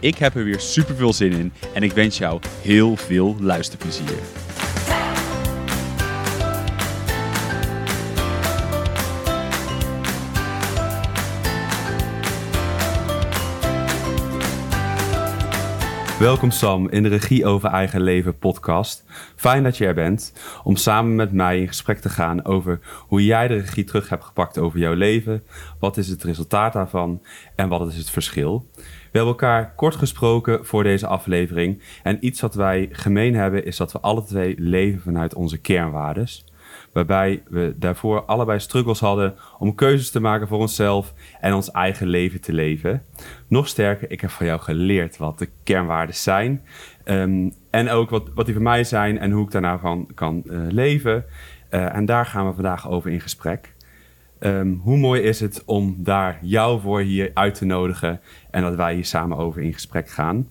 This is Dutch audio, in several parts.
Ik heb er weer super veel zin in en ik wens jou heel veel luisterplezier. Welkom Sam in de Regie over Eigen Leven podcast. Fijn dat je er bent om samen met mij in gesprek te gaan over hoe jij de regie terug hebt gepakt over jouw leven. Wat is het resultaat daarvan en wat is het verschil? We hebben elkaar kort gesproken voor deze aflevering. En iets wat wij gemeen hebben is dat we alle twee leven vanuit onze kernwaardes. Waarbij we daarvoor allebei struggles hadden om keuzes te maken voor onszelf en ons eigen leven te leven. Nog sterker, ik heb van jou geleerd wat de kernwaarden zijn. Ehm, en ook wat, wat die voor mij zijn en hoe ik daarna van kan uh, leven. Uh, en daar gaan we vandaag over in gesprek. Um, hoe mooi is het om daar jou voor hier uit te nodigen en dat wij hier samen over in gesprek gaan.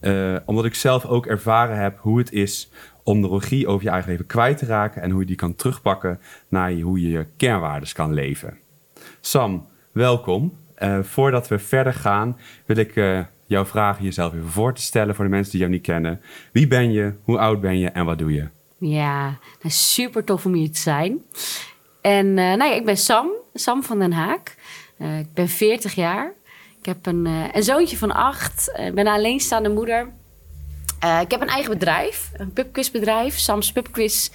Uh, omdat ik zelf ook ervaren heb hoe het is om de regie over je eigen leven kwijt te raken en hoe je die kan terugpakken naar hoe je je kernwaardes kan leven. Sam, welkom. Uh, voordat we verder gaan, wil ik uh, jou vragen jezelf even voor te stellen voor de mensen die jou niet kennen. Wie ben je, hoe oud ben je en wat doe je? Ja, nou, super tof om hier te zijn. En uh, nou ja, ik ben Sam, Sam van den Haak. ik ben 40 jaar. Ik heb een, een zoontje van acht. Ik ben een alleenstaande moeder. Ik heb een eigen bedrijf, een pubquizbedrijf, Sam's Pubquiz.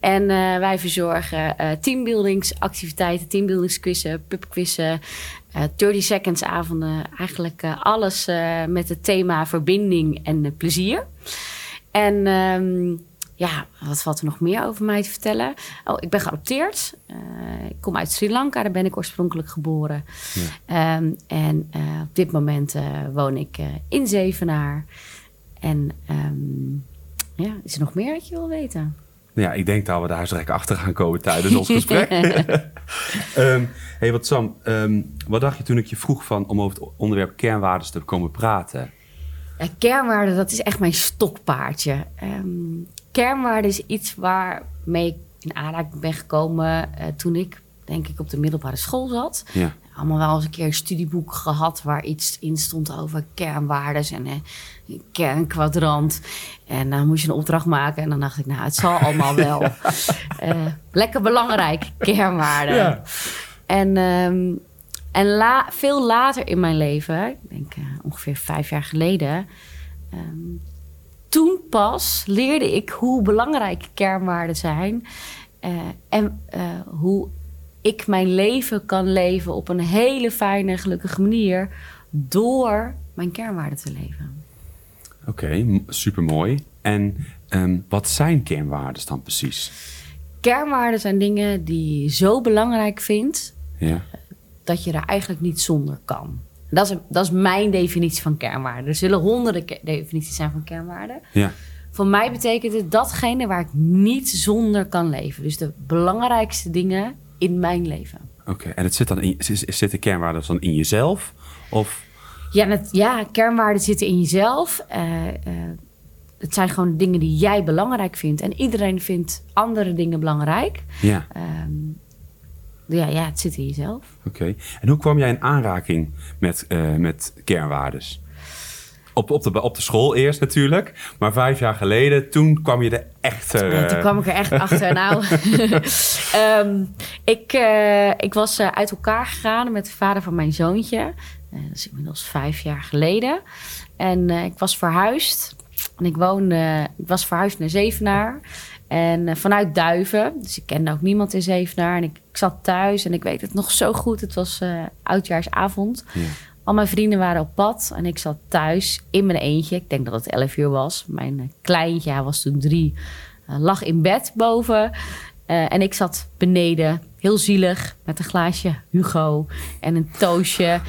En wij verzorgen teambuildingsactiviteiten, teambuildingsquizzen, pubquizzen, 30 seconds avonden. Eigenlijk alles met het thema verbinding en plezier. En um, ja, wat valt er nog meer over mij te vertellen? Oh, ik ben geadopteerd. ik kom uit Sri Lanka, daar ben ik oorspronkelijk geboren. Ja. Um, en op dit moment woon ik in Zevenaar. En um, ja, is er nog meer dat je wil weten? Ja, ik denk dat we daar direct achter gaan komen tijdens ons gesprek. um, hey, wat Sam, wat dacht je toen ik je vroeg van om over het onderwerp kernwaarden te komen praten? Ja, kernwaarden, dat is echt mijn stokpaardje. Um, kernwaarden is iets waarmee ik in aanraking ben gekomen uh, toen ik, denk ik, op de middelbare school zat. Ja. Allemaal wel eens een keer een studieboek gehad waar iets in stond over kernwaardes en een kernkwadrant. En dan moest je een opdracht maken en dan dacht ik, nou, het zal allemaal wel. uh, lekker belangrijk, kernwaarden. Ja. En, um, en la, veel later in mijn leven, ik denk uh, ongeveer vijf jaar geleden, um, toen pas leerde ik hoe belangrijk kernwaarden zijn. Uh, en hoe ik mijn leven kan leven op een hele fijne, gelukkige manier door mijn kernwaarden te leven. Oké, okay, supermooi. En um, wat zijn kernwaarden dan precies? Kernwaarden zijn dingen die je zo belangrijk vindt ja. Dat je er eigenlijk niet zonder kan. Dat is, dat is mijn definitie van kernwaarden. Er zullen honderden definities zijn van kernwaarden. Ja. Voor mij betekent het datgene waar ik niet zonder kan leven. Dus de belangrijkste dingen in mijn leven. Oké, okay. en het zit dan in, zit de kernwaarden dan in jezelf? Of? Ja, het, ja, kernwaarden zitten in jezelf. Uh, uh, het zijn gewoon dingen die jij belangrijk vindt. En iedereen vindt andere dingen belangrijk. Ja. Um, ja, ja, het zit in jezelf. Oké. Okay. En hoe kwam jij in aanraking met, uh, met kernwaardes? Op, op, de, op de school eerst natuurlijk. Maar vijf jaar geleden, toen kwam je er echt... Uh... toen kwam ik er echt achter. nou, um, ik, uh, ik was uit elkaar gegaan met de vader van mijn zoontje. dat is inmiddels vijf jaar geleden. En ik was verhuisd. En ik woonde... Ik was verhuisd naar Zevenaar. En vanuit Duiven. Dus ik kende ook niemand in Zevenaar. En ik, ik zat thuis en ik weet het nog zo goed. Het was oudjaarsavond. Ja. Al mijn vrienden waren op pad en ik zat thuis in mijn eentje. Ik denk dat het 11 uur was. Mijn kleintje, hij was toen drie, uh, lag in bed boven. Uh, en ik zat beneden, heel zielig, met een glaasje Hugo en een toastje.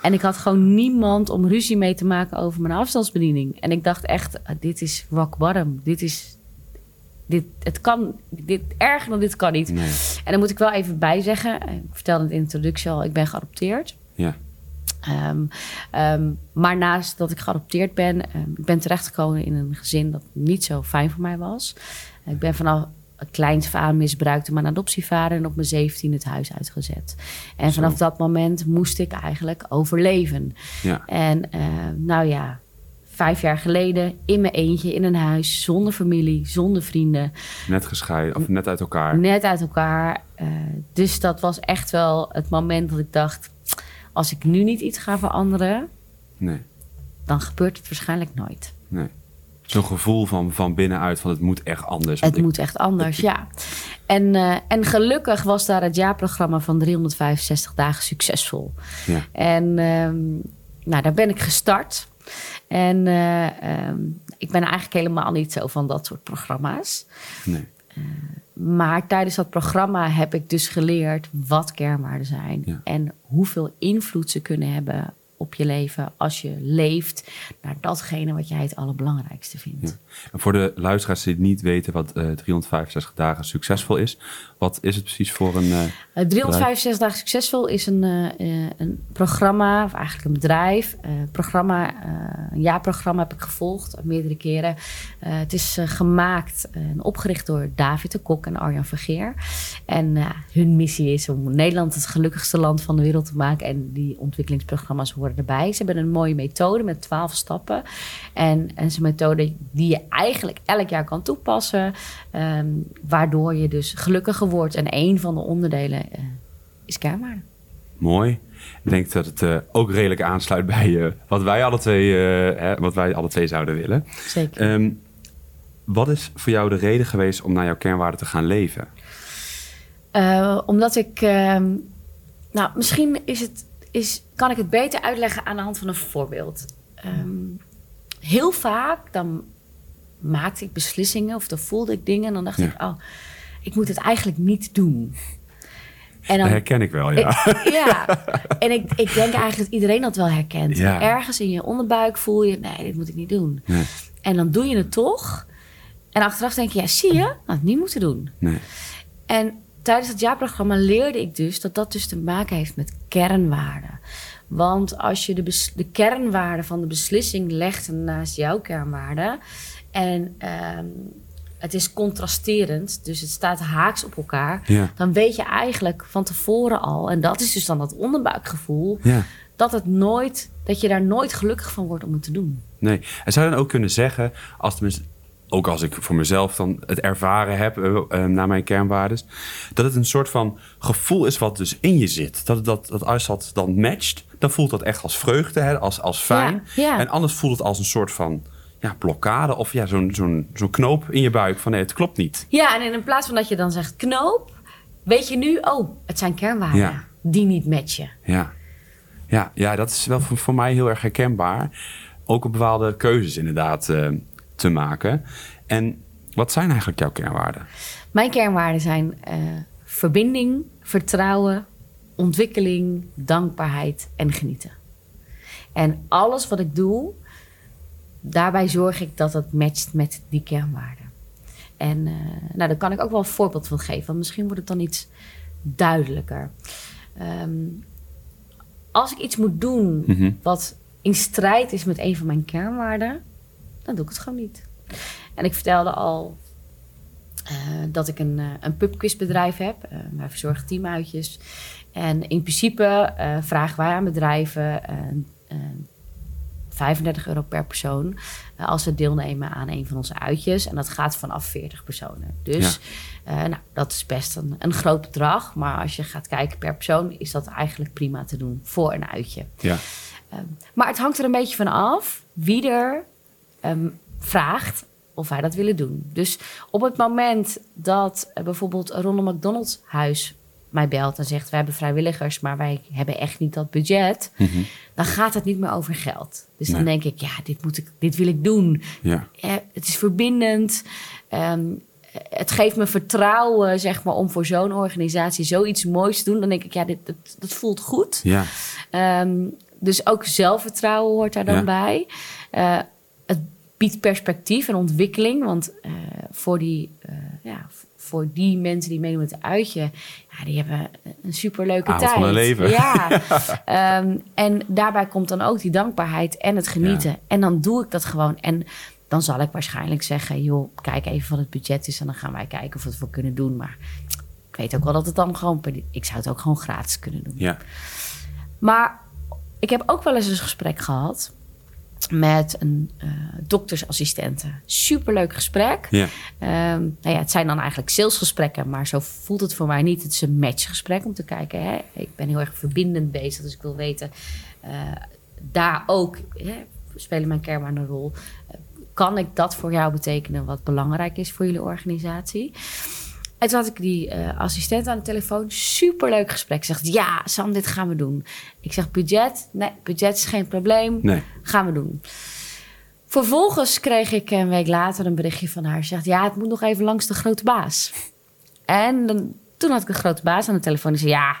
En ik had gewoon niemand om ruzie mee te maken over mijn afstandsbediening. En ik dacht echt, dit is rock bottom. Dit is... Dit, het kan, dit, erger dan dit kan niet. Nee. En dan moet ik wel even bij zeggen, ik vertelde in de introductie al, ik ben geadopteerd. Ja. Ehm, ehm, maar naast dat ik geadopteerd ben, um, ik ben terechtgekomen in een gezin dat niet zo fijn voor mij was. Ik ben vanaf kleins aan misbruikt door mijn adoptievader en op mijn 17 het huis uitgezet. En Zo. vanaf dat moment moest ik eigenlijk overleven. Ja. En eh, nou ja, vijf jaar geleden in mijn eentje in een huis, zonder familie, zonder vrienden, Net gescheiden, of net uit elkaar. net uit elkaar. Eh, dus dat was echt wel het moment dat ik dacht, als ik nu niet iets ga veranderen, Nee, dan gebeurt het waarschijnlijk nooit. nee. Zo'n gevoel van, van binnenuit van het moet echt anders. Het moet echt anders, ja. En, eh, en gelukkig was daar het jaarprogramma van 365 dagen succesvol. Ja. En ehm, nou, daar ben ik gestart. En eh, ehm, ik ben eigenlijk helemaal niet zo van dat soort programma's. Nee. Maar tijdens dat programma heb ik dus geleerd wat kernwaarden zijn. Ja. En hoeveel invloed ze kunnen hebben op je leven als je leeft naar datgene wat jij het allerbelangrijkste vindt. Ja. En voor de luisteraars die niet weten wat eh 365 dagen succesvol is, wat is het precies voor een. eh, Uh, 365 dagen succesvol is een, eh, eh, een programma, of eigenlijk een bedrijf. Eh, programma, eh, een jaarprogramma heb ik gevolgd eh, meerdere keren. Eh, het is eh, gemaakt eh, en opgericht door David de Kok en Arjan Vergeer. En eh, hun missie is om Nederland het gelukkigste land van de wereld te maken. En die ontwikkelingsprogramma's horen erbij. Ze hebben een mooie methode met 12 stappen. En, en is een methode die je eigenlijk elk jaar kan toepassen. ehm, waardoor je dus gelukkiger wordt. En een van de onderdelen eh, is kernwaarde. mooi. Ik denk dat het eh, ook redelijk aansluit bij eh, wat, wij alle twee, hè, wat wij alle twee zouden willen. Zeker. Ehm, wat is voor jou de reden geweest om naar jouw kernwaarden te gaan leven? Omdat ik. ehm, nou, misschien is het, is, kan ik het beter uitleggen aan de hand van een voorbeeld. Ehm, heel vaak dan maakte ik beslissingen of dan voelde ik dingen en dan dacht Ja. ik, oh, ik moet het eigenlijk niet doen. En Dat herken ik wel, ja. Ik- ja, en ik, ik denk eigenlijk dat iedereen dat wel herkent. Ja. Ergens in je onderbuik voel je, nee, dit moet ik niet doen. Nee, En dan doe je het toch. En achteraf denk je, ja, zie je, had het niet moeten doen. nee. En tijdens het jaarprogramma leerde ik dus dat dat dus te maken heeft met kernwaarden. Want als je de, de kernwaarden van de beslissing legt naast jouw kernwaarden en ehm, het is contrasterend, dus het staat haaks op elkaar, Ja. dan weet je eigenlijk van tevoren al, en dat is dus dan dat onderbuikgevoel, Ja. dat het nooit, dat je daar nooit gelukkig van wordt om het te doen. Nee. En zou je dan ook kunnen zeggen, als tenminste, ook als ik voor mezelf dan het ervaren heb eh, naar mijn kernwaardes, dat het een soort van gevoel is wat dus in je zit. Dat, dat, dat als dat dan matcht, dan voelt dat echt als vreugde, hè, als, als fijn. Ja, ja. En anders voelt het als een soort van ja, blokkade of ja, zo'n zo'n zo'n knoop in je buik van nee, het klopt niet. Ja, en in plaats van dat je dan zegt knoop, weet je nu, oh, het zijn kernwaarden Ja. die niet matchen. Ja. Ja, ja, dat is wel voor, voor mij heel erg herkenbaar. Ook op bepaalde keuzes inderdaad eh, te maken. En wat zijn eigenlijk jouw kernwaarden? Mijn kernwaarden zijn eh, verbinding, vertrouwen, ontwikkeling, dankbaarheid en genieten. En alles wat ik doe, daarbij zorg ik dat het matcht met die kernwaarden. En eh, nou, daar kan ik ook wel een voorbeeld van geven, want misschien wordt het dan iets duidelijker. Ehm, als ik iets moet doen Mhm. wat in strijd is met een van mijn kernwaarden, dan doe ik het gewoon niet. En ik vertelde al eh, dat ik een, eh, een pubquizbedrijf heb. Eh, wij verzorgen teamuitjes. En in principe eh, vragen wij aan bedrijven eh, eh, 35 euro per persoon eh, als ze deelnemen aan een van onze uitjes. En dat gaat vanaf 40 personen. Dus eh, nou, dat is best een, een groot bedrag. Maar als je gaat kijken per persoon, is dat eigenlijk prima te doen voor een uitje. Ja. Maar het hangt er een beetje van af wie er ehm, vraagt of wij dat willen doen. Dus op het moment dat eh, bijvoorbeeld Ronald McDonald huis mij belt en zegt: Wij hebben vrijwilligers, maar wij hebben echt niet dat budget. Dan gaat het niet meer over geld. Dus dan denk ik: Ja, dit, moet ik, dit wil ik doen. Ja. Eh, het is verbindend. Ehm, het geeft me vertrouwen, zeg maar, om voor zo'n organisatie zoiets moois te doen. Dan denk ik: Ja, dit, dat, dat voelt goed. Ja. Ehm, dus ook zelfvertrouwen hoort daar dan Ja. bij. Eh, biedt perspectief en ontwikkeling. Want eh, voor, die, eh, ja, voor die mensen die meedoen met het uitje... Ja, die hebben een superleuke Avond tijd. van hun leven. Ja. Ehm, en daarbij komt dan ook die dankbaarheid en het genieten. Ja. En dan doe ik dat gewoon. En dan zal ik waarschijnlijk zeggen... joh, kijk even wat het budget is... en dan gaan wij kijken of we het voor kunnen doen. Maar ik weet ook wel dat het dan gewoon... Ik zou het ook gewoon gratis kunnen doen. Ja. Maar ik heb ook wel eens een gesprek gehad met een eh doktersassistente. Superleuk gesprek. Ja. Ehm, nou ja, het zijn dan eigenlijk salesgesprekken, maar zo voelt het voor mij niet. Het is een matchgesprek om te kijken. Hè? Ik ben heel erg verbindend bezig, dus ik wil weten, eh, daar ook hè, spelen mijn kernwaarden een rol. Eh, kan ik dat voor jou betekenen wat belangrijk is voor jullie organisatie? En toen had ik die eh, assistent aan de telefoon. Superleuk gesprek. Ze Zegt, ja, Sam, dit gaan we doen. Ik zeg, budget? Nee, budget is geen probleem. Nee. Gaan we doen. Vervolgens kreeg ik een week later een berichtje van haar. Ze zegt, ja, het moet nog even langs de grote baas. En dan, toen had ik een grote baas aan de telefoon. Die zei, ja,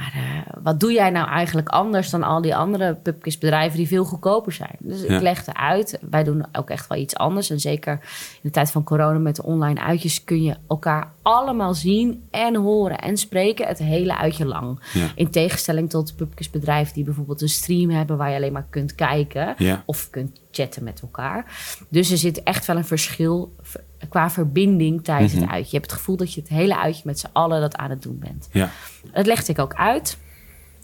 maar eh, wat doe jij nou eigenlijk anders... dan al die andere pubquizbedrijven die veel goedkoper zijn? Dus Ja. ik legde uit, wij doen ook echt wel iets anders. En zeker in de tijd van corona met de online uitjes... kun je elkaar allemaal zien en horen en spreken het hele uitje lang. Ja. In tegenstelling tot pubquizbedrijven die bijvoorbeeld een stream hebben... waar je alleen maar kunt kijken Ja. of kunt chatten met elkaar. Dus er zit echt wel een verschil qua verbinding tijdens Mhm. het uitje. Je hebt het gevoel dat je het hele uitje met z'n allen dat aan het doen bent. Ja. Dat legde ik ook uit.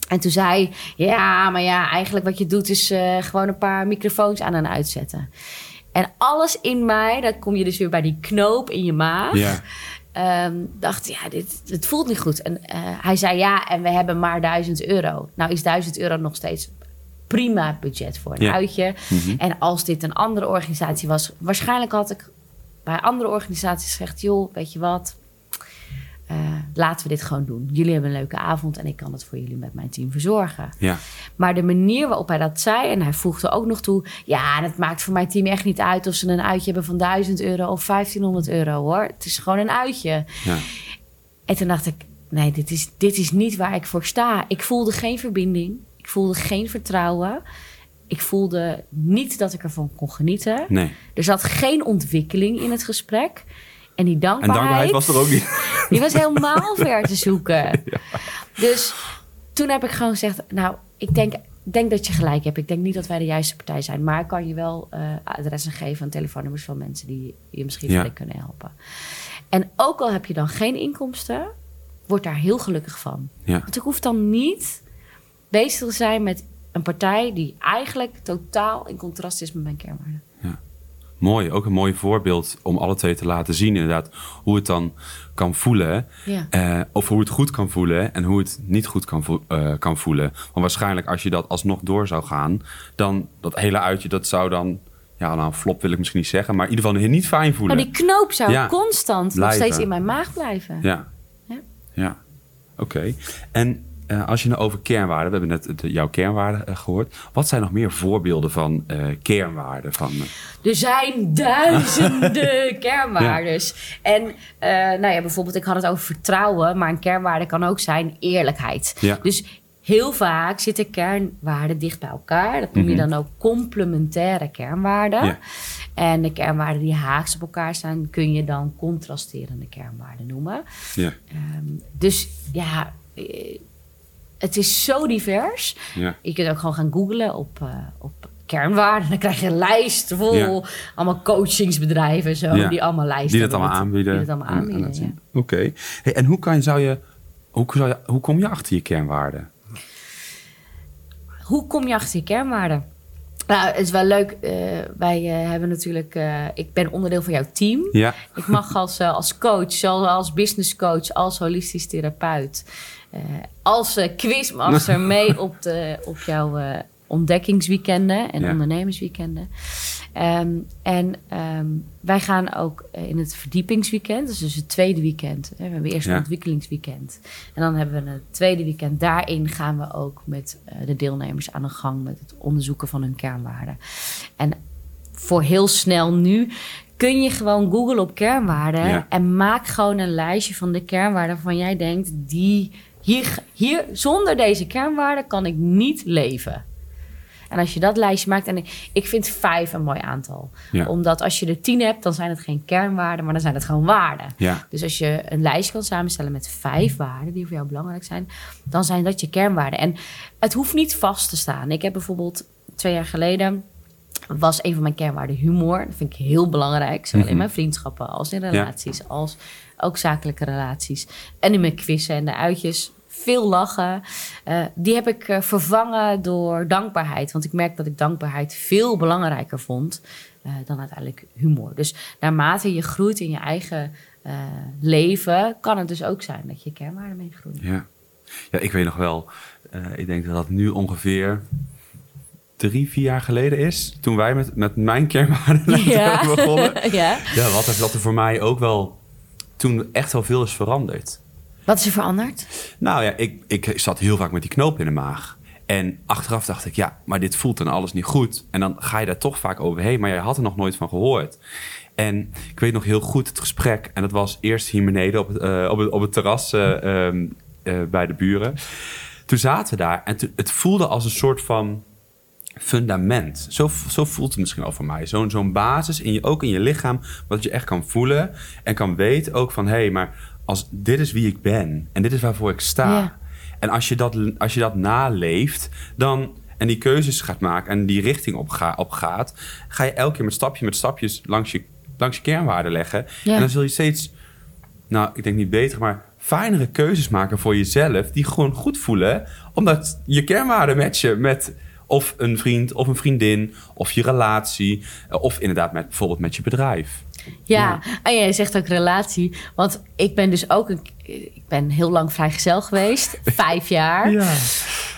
En toen zei ja, maar ja, eigenlijk wat je doet is eh, gewoon een paar microfoons aan en uitzetten. En alles in mij, dat kom je dus weer bij die knoop in je maag. Ja. Ehm, dacht, ja, dit, het voelt niet goed. En eh, hij zei, ja, en we hebben maar 1000 euro. Nou is 1000 euro nog steeds prima budget voor een Ja. uitje. Mhm. En als dit een andere organisatie was, waarschijnlijk had ik bij andere organisaties gezegd: joh, weet je wat? Eh, laten we dit gewoon doen. Jullie hebben een leuke avond en ik kan het voor jullie met mijn team verzorgen. Ja. Maar de manier waarop hij dat zei, en hij voegde ook nog toe: ja, het maakt voor mijn team echt niet uit of ze een uitje hebben van 1000 euro of 1500 euro hoor. Het is gewoon een uitje. Ja. En toen dacht ik: nee, dit is, dit is niet waar ik voor sta. Ik voelde geen verbinding, ik voelde geen vertrouwen. Ik voelde niet dat ik ervan kon genieten. Nee. Er zat geen ontwikkeling in het gesprek. En die En dankbaarheid, dankbaarheid was er ook niet. die was helemaal ver te zoeken. Dus toen heb ik gewoon gezegd, nou, ik denk, denk dat je gelijk hebt. Ik denk niet dat wij de juiste partij zijn. Maar ik kan je wel eh, adressen geven en telefoonnummers van mensen die je misschien Ja. kunnen helpen. En ook al heb je dan geen inkomsten, word daar heel gelukkig van. Ja. Want ik hoef dan niet bezig te zijn met een partij die eigenlijk totaal in contrast is met mijn kernwaarden. Mooi, ook een mooi voorbeeld om alle twee te laten zien inderdaad hoe het dan kan voelen. Ja. Eh, of hoe het goed kan voelen en hoe het niet goed kan, vo- eh, kan voelen. Want waarschijnlijk als je dat alsnog door zou gaan, dan dat hele uitje, dat zou dan, ja nou flop wil ik misschien niet zeggen, maar in ieder geval niet fijn voelen. Maar die knoop zou Ja. constant nog steeds in mijn maag blijven. Ja. Ja. Ja. Oké. En eh, als je nou over kernwaarden, we hebben net de- jouw kernwaarden eh, gehoord. Wat zijn nog meer voorbeelden van eh, kernwaarden? Van, Er zijn duizenden kernwaardes. En nou ja, bijvoorbeeld, ik had het over vertrouwen, maar een kernwaarde kan ook zijn eerlijkheid. Ja. Dus heel vaak zitten kernwaarden dicht bij elkaar. Dat noem je Mhm. dan ook complementaire kernwaarden. Ja. En de kernwaarden die haaks op elkaar staan, kun je dan contrasterende kernwaarden noemen. ja. Ehm, dus ja, het is zo divers. Ja. Je kunt ook gewoon gaan googlen op, eh, op kernwaarden. Dan krijg je een lijst vol Ja. allemaal coachingsbedrijven en zo. Ja. Die allemaal lijsten Die dat allemaal met- aanbieden. Die dat allemaal En- en aanbieden, ja. Oké. Hey, en hoe, kan je, zou je, hoe, zou je, hoe kom je achter je kernwaarden? Hoe kom je achter je kernwaarden? Nou, het is wel leuk. eh, wij eh, hebben natuurlijk... ik ben onderdeel van jouw team. Ja. Ik mag als, als coach, zowel als business coach, als holistisch therapeut, als eh, quizmaster mee op, de, op jouw eh, ontdekkingsweekenden en Ja. ondernemersweekenden. Ehm, en ehm, wij gaan ook eh, in het verdiepingsweekend, dus, dus het tweede weekend. Hè, we hebben eerst Ja. een ontwikkelingsweekend. En dan hebben we het tweede weekend. Daarin gaan we ook met eh, de deelnemers aan de gang met het onderzoeken van hun kernwaarden. En voor heel snel nu kun je gewoon googlen op kernwaarden Ja. en maak gewoon een lijstje van de kernwaarden waarvan jij denkt die hier, hier zonder deze kernwaarden kan ik niet leven. En als je dat lijstje maakt, en ik, ik vind vijf een mooi aantal. Ja. Omdat als je er tien hebt, dan zijn het geen kernwaarden, maar dan zijn het gewoon waarden. Ja. Dus als je een lijstje kan samenstellen met vijf waarden die voor jou belangrijk zijn, dan zijn dat je kernwaarden. En het hoeft niet vast te staan. Ik heb bijvoorbeeld twee jaar geleden was een van mijn kernwaarden humor. Dat vind ik heel belangrijk, zowel Mhm. in mijn vriendschappen als in relaties, als ook zakelijke relaties. En in mijn quizzen en de uitjes. Veel lachen. Eh, die heb ik eh, vervangen door dankbaarheid. Want ik merk dat ik dankbaarheid veel belangrijker vond eh, dan uiteindelijk humor. Dus naarmate je groeit in je eigen leven, kan het dus ook zijn dat je kernwaarden meegroeien. Ja. ja, ik weet nog wel. ik denk dat dat nu ongeveer drie, vier jaar geleden is. Toen wij met, met mijn kernwaarden Ja. begonnen. ja. Ja, wat wat er voor mij ook wel toen echt wel veel is veranderd. Wat is er veranderd? Nou ja, ik, ik zat heel vaak met die knoop in de maag. En achteraf dacht ik, ja, maar dit voelt dan alles niet goed. En dan ga je daar toch vaak overheen, maar jij had er nog nooit van gehoord. En ik weet nog heel goed het gesprek. En dat was eerst hier beneden op het, eh, op het, op het terras eh, ehm, eh, bij de buren. Toen zaten we daar en het voelde als een soort van fundament. Zo, zo voelt het misschien wel voor mij. Zo'n zo'n basis, in je, ook in je lichaam, wat je echt kan voelen. En kan weten ook van, hé, hey, maar als, dit is wie ik ben. En dit is waarvoor ik sta. En als je, dat, als je dat naleeft, dan... En die keuzes gaat maken en die richting op, ga, op gaat... ga je elke keer met stapje met stapjes langs je, langs je kernwaarden leggen. Ja. En dan zul je steeds, nou, ik denk niet beter, maar fijnere keuzes maken voor jezelf... die gewoon goed voelen, omdat je kernwaarden matchen met... of een vriend of een vriendin, of je relatie... eh, of inderdaad met, bijvoorbeeld met je bedrijf. Ja, en jij zegt ook relatie. Want ik ben dus ook een, ik ben heel lang vrijgezel geweest, vijf jaar.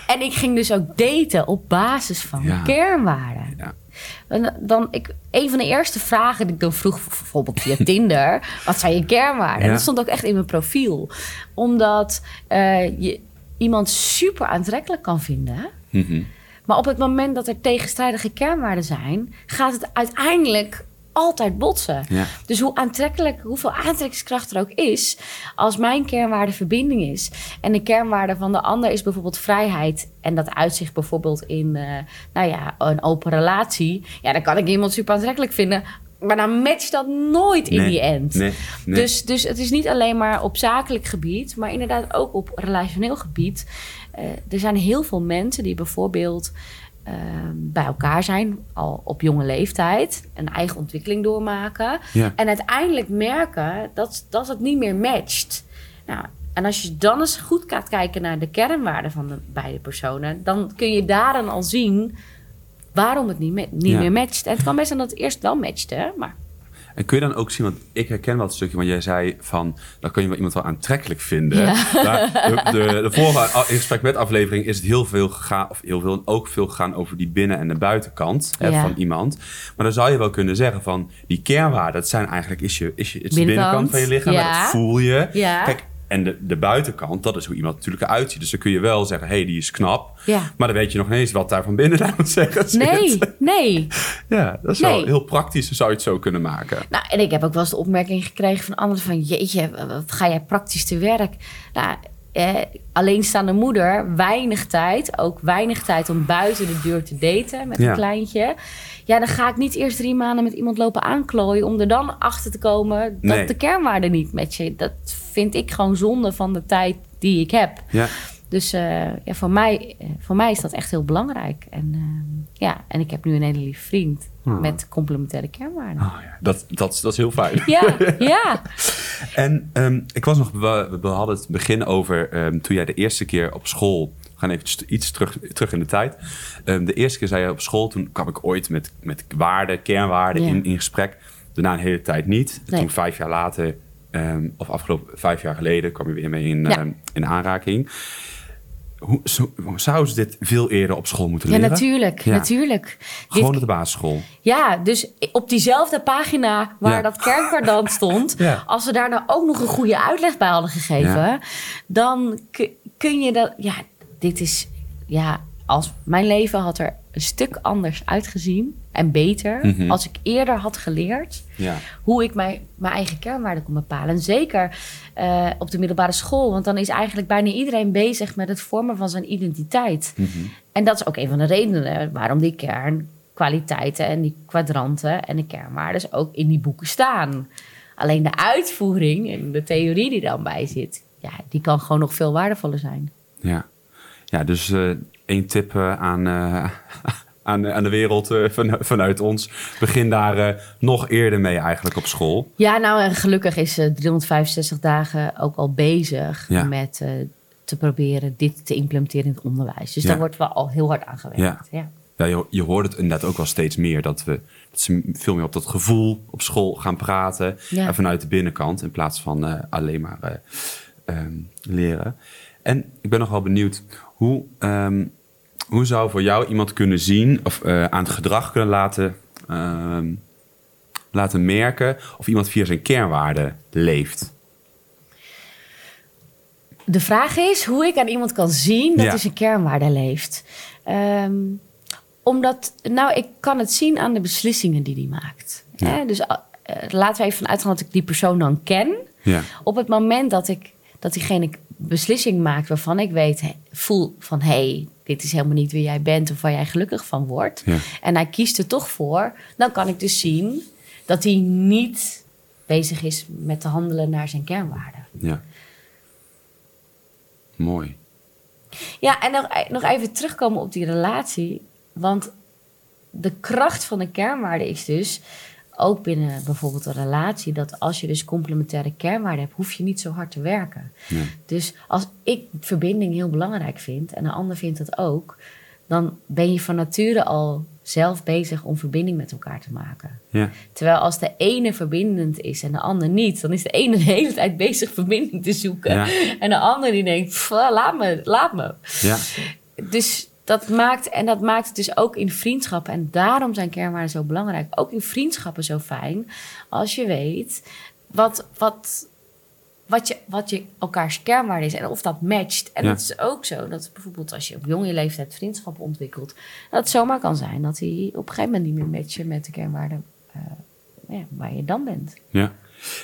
En ik ging dus ook daten op basis van Ja. kernwaarden. Ja. En dan, ik, een van de eerste vragen die ik dan vroeg, bijvoorbeeld via Tinder, wat zijn je kernwaarden? En Ja. dat stond ook echt in mijn profiel. Omdat eh, je iemand super aantrekkelijk kan vinden. Mhm. Maar op het moment dat er tegenstrijdige kernwaarden zijn, gaat het uiteindelijk altijd botsen. Ja. Dus hoe aantrekkelijk, hoeveel aantrekkingskracht er ook is, als mijn kernwaarde verbinding is en de kernwaarde van de ander is bijvoorbeeld vrijheid en dat uitzicht bijvoorbeeld in, eh, nou ja, een open relatie, ja, dan kan ik iemand super aantrekkelijk vinden, maar dan matcht dat nooit in Nee, die end. nee, nee. Dus, dus het is niet alleen maar op zakelijk gebied, maar inderdaad ook op relationeel gebied. Eh, er zijn heel veel mensen die bijvoorbeeld eh, bij elkaar zijn, al op jonge leeftijd, een eigen ontwikkeling doormaken. Ja. En uiteindelijk merken dat, dat het niet meer matcht. Nou, en als je dan eens goed gaat kijken naar de kernwaarden van de beide personen, dan kun je daarin al zien waarom het niet, niet Ja. meer matcht. En het kan best zijn dat het eerst wel matchte, maar En kun je dan ook zien, want ik herken wel het stukje, want jij zei van, dan kun je wel iemand wel aantrekkelijk vinden. Ja. Maar de, de, de vorige a- in gesprek met aflevering is het heel veel gegaan, of heel veel, en ook veel gegaan over die binnen- en de buitenkant hè, Ja. van iemand. Maar dan zou je wel kunnen zeggen van, die kernwaarden, dat zijn eigenlijk, is je, is je, is de Binnenkant, van je lichaam, ja. dat voel je. Ja. Kijk, en de, de buitenkant, dat is hoe iemand natuurlijk eruit ziet. Dus dan kun je wel zeggen, hé, hey, die is knap. Ja. Maar dan weet je nog niet eens wat daar van binnen aan het zeggen zit. nee, nee. Ja, dat is wel heel praktisch, zou je het zo kunnen maken. Nou, en ik heb ook wel eens de opmerking gekregen van anderen van... jeetje, wat ga jij praktisch te werk? Nou, eh, alleenstaande moeder, weinig tijd. Ook weinig tijd om buiten de deur te daten met Ja. een kleintje. Ja, dan ga ik niet eerst drie maanden met iemand lopen aanklooien... om er dan achter te komen dat Nee. de kernwaarden niet matchen. Dat vind ik gewoon zonde van de tijd die ik heb. Ja. Dus eh, ja, voor, mij, eh, voor mij is dat echt heel belangrijk. En, eh, ja, en ik heb nu een hele lieve vriend Ah. met complementaire kernwaarden. Oh, ja. Dat, dat, is- dat is heel fijn. Ja, ja. En ehm, ik was nog, we, we hadden het begin over ehm, toen jij de eerste keer op school. We gaan even iets terug, terug in de tijd. Ehm, de eerste keer zei je op school, toen kwam ik ooit met, met waarden, kernwaarden in, in gesprek. Daarna een hele tijd niet. Nee. Toen vijf jaar later, of afgelopen vijf jaar geleden, kwam je weer mee in, Ja. in aanraking. Hoe, zo, zouden ze dit veel eerder op school moeten Ja, leren? natuurlijk. Ja. natuurlijk. Gewoon Dit- op de basisschool. ja, dus op diezelfde pagina waar Ja. dat kernkwadrant stond... Ja. als ze daar nou ook nog een goede uitleg bij hadden gegeven... Dan ku- kun je dat... Ja, dit is... Ja, als mijn leven had er een stuk anders uitgezien. En beter Mhm. als ik eerder had geleerd Ja. hoe ik mijn, mijn eigen kernwaarden kon bepalen. En zeker eh, op de middelbare school, want dan is eigenlijk bijna iedereen bezig met het vormen van zijn identiteit. Mhm. En dat is ook een van de redenen waarom die kernkwaliteiten en die kwadranten en de kernwaarden ook in die boeken staan. Alleen de uitvoering en de theorie die dan bij zit, ja, die kan gewoon nog veel waardevoller zijn. Ja, ja dus eh één tip eh, aan, aan, aan de wereld eh, van, vanuit ons. Begin daar eh, nog eerder mee eigenlijk op school. Ja, nou en gelukkig is eh 365 dagen ook al bezig Ja. met eh, te proberen dit te implementeren in het onderwijs. Dus Ja. daar wordt wel al heel hard aan gewerkt. Ja. Ja. Ja, je, je hoort het inderdaad ook wel steeds meer. Dat, we, dat ze veel meer op dat gevoel op school gaan praten. En vanuit de binnenkant in plaats van eh, alleen maar eh, ehm, leren. En ik ben nog wel benieuwd. Hoe, ehm, hoe zou voor jou iemand kunnen zien of eh, aan het gedrag kunnen laten, ehm, laten merken of iemand via zijn kernwaarden leeft? De vraag is hoe ik aan iemand kan zien dat Ja. hij zijn kernwaarde leeft. Ehm, omdat, nou, ik kan het zien aan de beslissingen die hij maakt. Ja. Hè? Dus eh, laten we even vanuit gaan dat ik die persoon dan ken. Ja, Op het moment dat ik dat diegene beslissing maakt waarvan ik weet, voel van hé, hey, dit is helemaal niet wie jij bent of waar jij gelukkig van wordt. Ja. En hij kiest er toch voor, dan kan ik dus zien dat hij niet bezig is met te handelen naar zijn kernwaarden. ja. Mooi. Ja, en nog, nog even terugkomen op die relatie. Want de kracht van de kernwaarde is dus, ook binnen bijvoorbeeld een relatie, dat als je dus complementaire kernwaarden hebt, hoef je niet zo hard te werken. Dus als ik verbinding heel belangrijk vind en de ander vindt dat ook, dan ben je van nature al zelf bezig om verbinding met elkaar te maken. Ja, Terwijl als de ene verbindend is en de ander niet, dan is de ene de hele tijd bezig verbinding te zoeken. Ja. En de ander die denkt, "Pff, laat me, laat me. ja. Dus dat maakt, en dat maakt het dus ook in vriendschappen. En daarom zijn kernwaarden zo belangrijk. Ook in vriendschappen zo fijn. Als je weet wat, wat, wat, je, wat je elkaars kernwaarde is. En of dat matcht. En Ja. het is ook zo dat bijvoorbeeld als je op jonge leeftijd vriendschappen ontwikkelt. Dat het zomaar kan zijn dat die op een gegeven moment niet meer matchen met de kernwaarden eh, ja, waar je dan bent. Ja.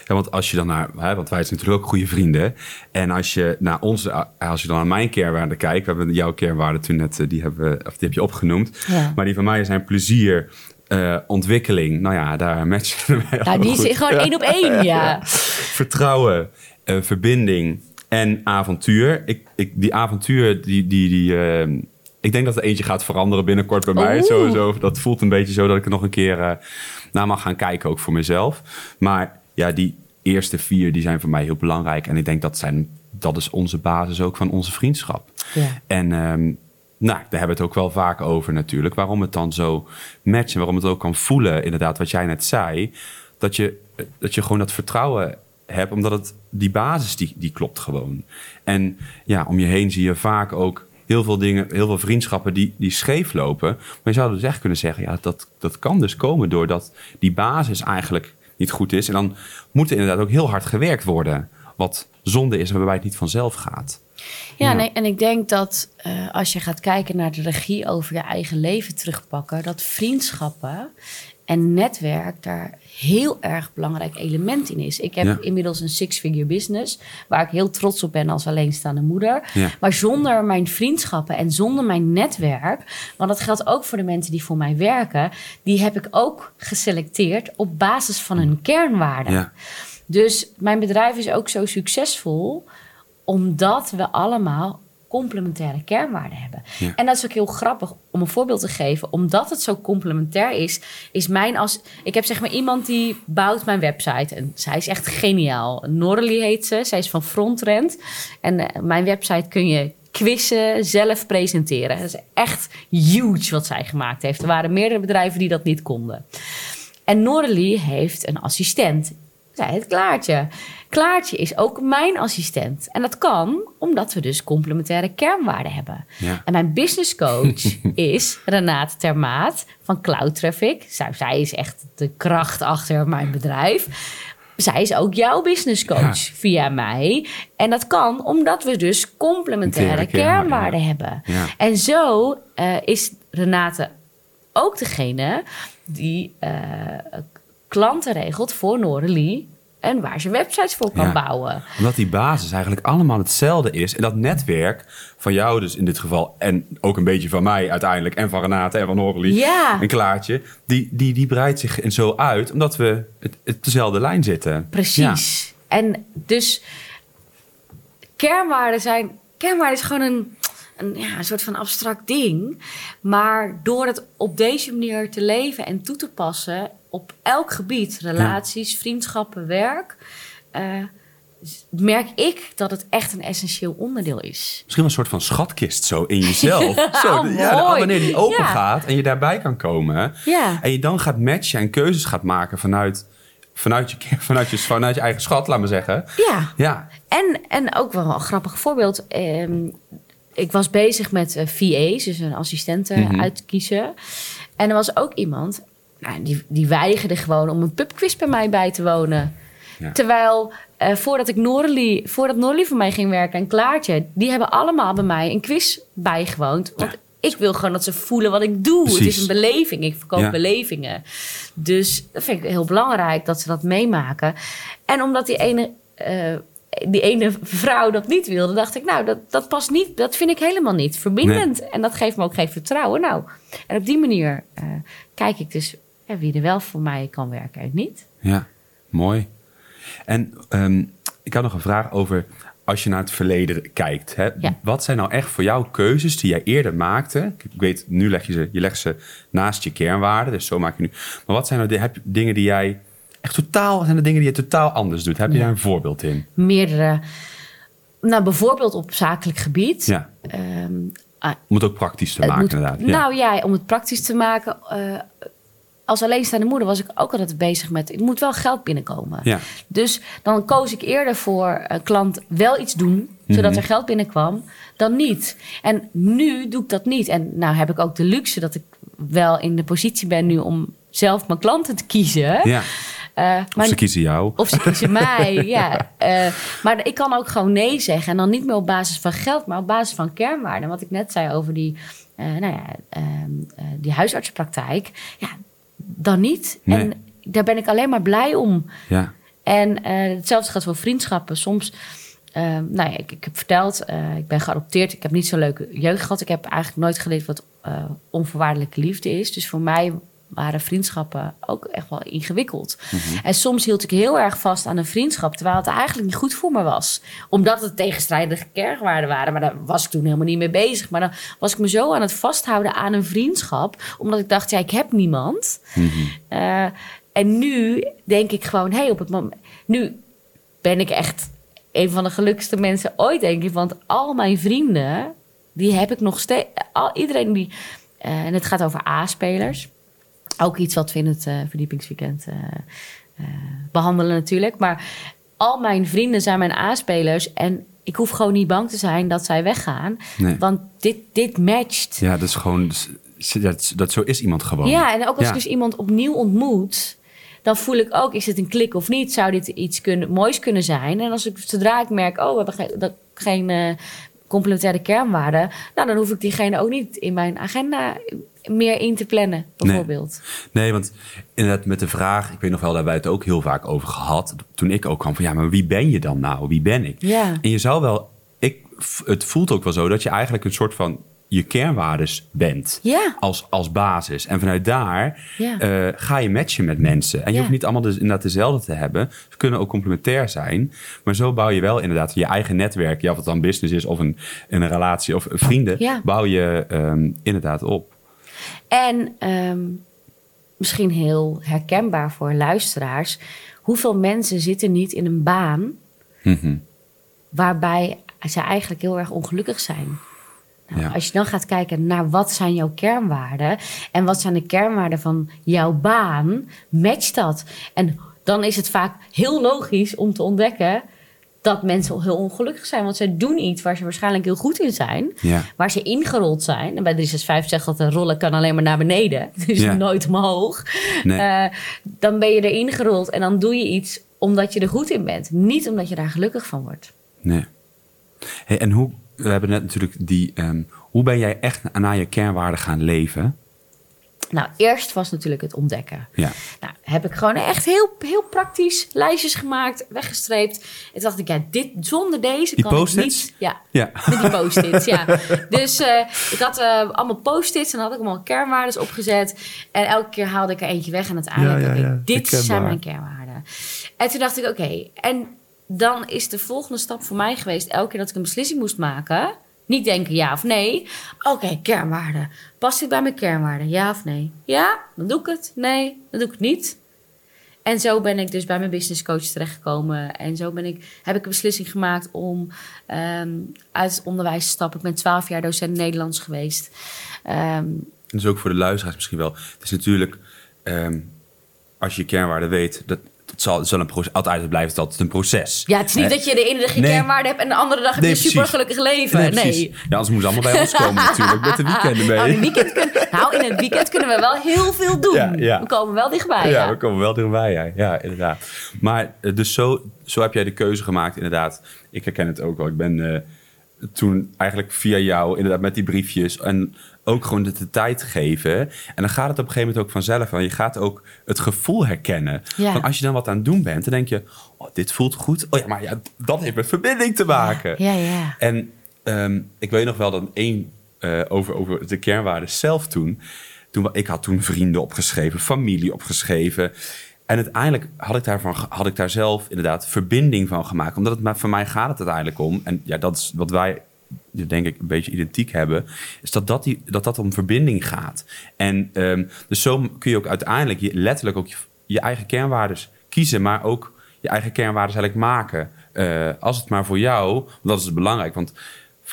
Ja, want als je dan naar, hè, want wij zijn natuurlijk ook goede vrienden. En als je naar onze, als je dan naar mijn kernwaarden kijkt, we hebben jouw kernwaarden toen net, eh, die, hebben, we- of die heb je opgenoemd. Ja. Maar die van mij zijn plezier, eh, ontwikkeling. Nou ja, daar matchen wij Nou, allemaal die goed. is gewoon één op één, ja. Vertrouwen, eh, verbinding en avontuur. Ik, ik, die avontuur, die, die, die, eh, ik denk dat er eentje gaat veranderen binnenkort bij mij. Sowieso. Dat voelt een beetje zo dat ik er nog een keer naar mag gaan kijken, ook voor mezelf. Maar ja, die eerste vier die zijn voor mij heel belangrijk. En ik denk dat, zijn, dat is onze basis ook van onze vriendschap. Ja. En ehm, nou, daar hebben we het ook wel vaak over natuurlijk. Waarom het dan zo matcht en waarom het ook kan voelen, inderdaad, wat jij net zei. Dat je, dat je gewoon dat vertrouwen hebt, omdat het, die basis die, die klopt gewoon. En ja, om je heen zie je vaak ook heel veel dingen, heel veel vriendschappen die, die scheef lopen. Maar je zou dus echt kunnen zeggen, ja, dat, dat kan dus komen doordat die basis eigenlijk niet goed is. En dan moet er inderdaad ook heel hard gewerkt worden. Wat zonde is waarbij het niet vanzelf gaat. Ja, Ja. Nee, en ik denk dat eh, als je gaat kijken naar de regie over je eigen leven terugpakken, dat vriendschappen en netwerk daar heel erg belangrijk element in is. Ik heb Ja. inmiddels een six-figure business waar ik heel trots op ben als alleenstaande moeder. Ja. Maar zonder mijn vriendschappen en zonder mijn netwerk, want dat geldt ook voor de mensen die voor mij werken, die heb ik ook geselecteerd op basis van hun kernwaarden. Ja. Dus mijn bedrijf is ook zo succesvol omdat we allemaal complementaire kernwaarden hebben. Ja. En dat is ook heel grappig om een voorbeeld te geven. Omdat het zo complementair is, is mijn als. Ik heb zeg maar iemand die bouwt mijn website. En zij is echt geniaal. Norley heet ze. Zij is van Frontrend. En eh, mijn website kun je quizzen, zelf presenteren. Dat is echt huge wat zij gemaakt heeft. Er waren meerdere bedrijven die dat niet konden. En Norley heeft een assistent. Zij het Klaartje. Klaartje is ook mijn assistent. En dat kan omdat we dus complementaire kernwaarden hebben. Ja. En mijn business coach is Renate Termaat van Cloud Traffic. Zij, zij is echt de kracht achter mijn bedrijf. Zij is ook jouw business coach via mij. En dat kan omdat we dus complementaire kernwaarden hebben. En zo eh, is Renate ook degene die eh, klanten regelt voor Norelie en waar ze websites voor kan Ja. bouwen. Omdat die basis eigenlijk allemaal hetzelfde is. En dat netwerk van jou dus in dit geval... en ook een beetje van mij uiteindelijk... en van Renate en van Horrely Ja. en Klaartje... Die, die, die breidt zich en zo uit... omdat we het, het dezelfde lijn zitten. Precies. En dus kernwaarden zijn. Kernwaarden is gewoon een, een, ja, een soort van abstract ding. Maar door het op deze manier te leven en toe te passen op elk gebied, relaties, vriendschappen, werk. eh, merk ik dat het echt een essentieel onderdeel is. Misschien wel een soort van schatkist zo in jezelf. zo, Oh, ja, wanneer die open Ja. gaat en je daarbij kan komen. Ja. En je dan gaat matchen en keuzes gaat maken vanuit, vanuit, je, vanuit, je, vanuit je eigen schat, laat maar zeggen. Ja. Ja, En, en ook wel een grappig voorbeeld. Ehm, ik was bezig met eh, VA's, dus een assistente Mhm. uitkiezen. En er was ook iemand, nou, die, die weigerde gewoon om een pubquiz bij mij bij te wonen. Ja. Terwijl eh, voordat ik Noralie, voordat Noralie voor mij ging werken en Klaartje, die hebben allemaal bij mij een quiz bijgewoond. Want ik wil gewoon dat ze voelen wat ik doe. Het is een beleving. Ik verkoop Ja. belevingen. Dus dat vind ik heel belangrijk dat ze dat meemaken. En omdat die ene, eh, die ene vrouw dat niet wilde, dacht ik, nou, dat, dat past niet. Dat vind ik helemaal niet verbindend. En dat geeft me ook geen vertrouwen. Nou, en op die manier eh, kijk ik dus ja, wie er wel voor mij kan werken en niet. ja, mooi. En ehm, ik had nog een vraag over als je naar het verleden kijkt. Hè, Ja. Wat zijn nou echt voor jou keuzes die jij eerder maakte? Ik weet, nu leg je ze, je legt ze naast je kernwaarden, dus zo maak je nu. Maar wat zijn nou de, heb, je dingen die jij echt totaal, zijn de dingen die je totaal anders doet? Heb je Ja. daar een voorbeeld in? Meerdere. Nou, bijvoorbeeld op zakelijk gebied. Ja, ah, om het ook praktisch te maken moet- inderdaad. Ja. Nou ja, om het praktisch te maken. eh, als alleenstaande moeder was ik ook altijd bezig met... er moet wel geld binnenkomen. ja. Dus dan koos ik eerder voor een klant wel iets doen... zodat Mhm. er geld binnenkwam, dan niet. En nu doe ik dat niet. En nou heb ik ook de luxe dat ik wel in de positie ben nu... om zelf mijn klanten te kiezen. ja. Eh, Of ze kiezen jou. of ze kiezen mij, ja. Eh, maar ik kan ook gewoon nee zeggen. En dan niet meer op basis van geld, maar op basis van kernwaarden. Wat ik net zei over die, eh, nou ja, ehm, eh, die huisartsenpraktijk. Ja, dan niet. Nee. En daar ben ik alleen maar blij om. Ja. En eh, hetzelfde gaat voor vriendschappen. Soms, eh, nou ja, ik, ik heb verteld, eh, ik ben geadopteerd. Ik heb niet zo'n leuke jeugd gehad. Ik heb eigenlijk nooit geleerd wat onvoorwaardelijke liefde is. Dus voor mij waren vriendschappen ook echt wel ingewikkeld. En soms hield ik heel erg vast aan een vriendschap... terwijl het eigenlijk niet goed voor me was. Omdat het tegenstrijdige kernwaarden waren. Maar daar was ik toen helemaal niet mee bezig. Maar dan was ik me zo aan het vasthouden aan een vriendschap... omdat ik dacht, ja, ik heb niemand... Eh, en nu denk ik gewoon, hé, hey, op het moment. Nu ben ik echt een van de gelukkigste mensen ooit, denk ik. Want al mijn vrienden, die heb ik nog steeds. Al, iedereen die. eh, en het gaat over A-spelers. Ook iets wat we in het eh, verdiepingsweekend eh, eh, behandelen, natuurlijk. Maar al mijn vrienden zijn mijn A-spelers. En ik hoef gewoon niet bang te zijn dat zij weggaan. Nee. Want dit, dit matcht. Ja, dat is gewoon... Dat, dat, zo is iemand gewoon. Ja, en ook als Ja. ik dus iemand opnieuw ontmoet, dan voel ik ook, is het een klik of niet? Zou dit iets kunnen, moois kunnen zijn? En als ik, zodra ik merk, oh, we hebben geen, dat, geen complementaire kernwaarden, nou, dan hoef ik diegene ook niet in mijn agenda meer in te plannen, bijvoorbeeld. Nee, want inderdaad met de vraag... Ik weet nog wel, daar hebben we het ook heel vaak over gehad. Toen ik ook kwam van, ja, maar wie ben je dan nou? Wie ben ik? Ja. En je zou wel... Ik, het voelt ook wel zo dat je eigenlijk een soort van... je kernwaardes bent. Ja. Als, als basis. En vanuit daar Ja. eh, ga je matchen met mensen. En je Ja. hoeft niet allemaal dus inderdaad dezelfde te hebben. Ze kunnen ook complementair zijn. Maar zo bouw je wel inderdaad je eigen netwerk. Ja, of het dan business is of een, een relatie of vrienden. Bouw je ehm, inderdaad op. En ehm, misschien heel herkenbaar voor luisteraars, hoeveel mensen zitten niet in een baan Mhm. waarbij ze eigenlijk heel erg ongelukkig zijn. Nou, Ja. Als je dan gaat kijken naar wat zijn jouw kernwaarden en wat zijn de kernwaarden van jouw baan, match dat. En dan is het vaak heel logisch om te ontdekken dat mensen heel ongelukkig zijn, want zij doen iets waar ze waarschijnlijk heel goed in zijn, Ja. waar ze ingerold zijn. En bij 365 zegt dat de rollen kan alleen maar naar beneden, dus Ja. nooit omhoog. Nee. Eh, dan ben je erin gerold en dan doe je iets omdat je er goed in bent, niet omdat je daar gelukkig van wordt. Nee. Hey, en hoe, we hebben net natuurlijk die, ehm, hoe ben jij echt naar je kernwaarden gaan leven? Nou, eerst was natuurlijk het ontdekken. Ja. Nou, heb ik gewoon echt heel, heel praktisch lijstjes gemaakt, weggestreept. En toen dacht ik, ja, dit, zonder deze Die kan ik post-its? niet... Ja, Ja. met die post-its, ja. Dus eh, ik had eh, allemaal post-its en had ik allemaal kernwaarden opgezet. En elke keer haalde ik er eentje weg en uiteindelijk, Ja, ja, dit zijn mijn kernwaarden. En toen dacht ik, oké, en dan is de volgende stap voor mij geweest... elke keer dat ik een beslissing moest maken... niet denken ja of nee. Oké, kernwaarden. Past dit bij mijn kernwaarden? Ja of nee? Ja, dan doe ik het. Nee, dan doe ik het niet. En zo ben ik dus bij mijn business coach terechtgekomen. En zo ben ik, heb ik een beslissing gemaakt om ehm, uit het onderwijs te stappen. Ik ben twaalf jaar docent Nederlands geweest. Ehm, Dus ook voor de luisteraars misschien wel. Het is natuurlijk, ehm, als je kernwaarden weet, dat het zal, het zal een proces, altijd blijft het altijd een proces. ja, het is niet dat je de ene dag je Nee. kernwaarde hebt en de andere dag heb je Nee, een super gelukkig leven. Nee, Nee. Ja, anders moeten ze allemaal bij ons komen natuurlijk, met de weekenden mee. Nou, in, het weekend kun- nou, in het weekend kunnen we wel heel veel doen. Ja, ja. We komen wel dichtbij. Ja, Ja, we komen wel dichtbij, ja. ja inderdaad. Maar eh, dus zo, zo heb jij de keuze gemaakt, inderdaad. Ik herken het ook wel. Ik ben eh, toen eigenlijk via jou, inderdaad met die briefjes... en ook gewoon de, de tijd geven. En dan gaat het op een gegeven moment ook vanzelf. Want je gaat ook het gevoel herkennen. Ja. Van als je dan wat aan het doen bent, dan denk je... Oh, dit voelt goed. Oh ja, maar ja, dat heeft met verbinding te maken. ja, ja. En ehm, ik weet nog wel dat één eh, over, over de kernwaarden zelf toen. toen. Ik had toen vrienden opgeschreven, familie opgeschreven. En uiteindelijk had ik, daarvan, had ik daar zelf inderdaad verbinding van gemaakt. Omdat het maar voor mij gaat het uiteindelijk om. En ja, dat is wat wij denk ik een beetje identiek hebben. Is dat dat, die, dat, dat om verbinding gaat. En ehm, dus zo kun je ook uiteindelijk je, letterlijk ook je, eigen kernwaarden kiezen. Maar ook je eigen kernwaarden eigenlijk maken. Eh, als het maar voor jou, dat is belangrijk. Want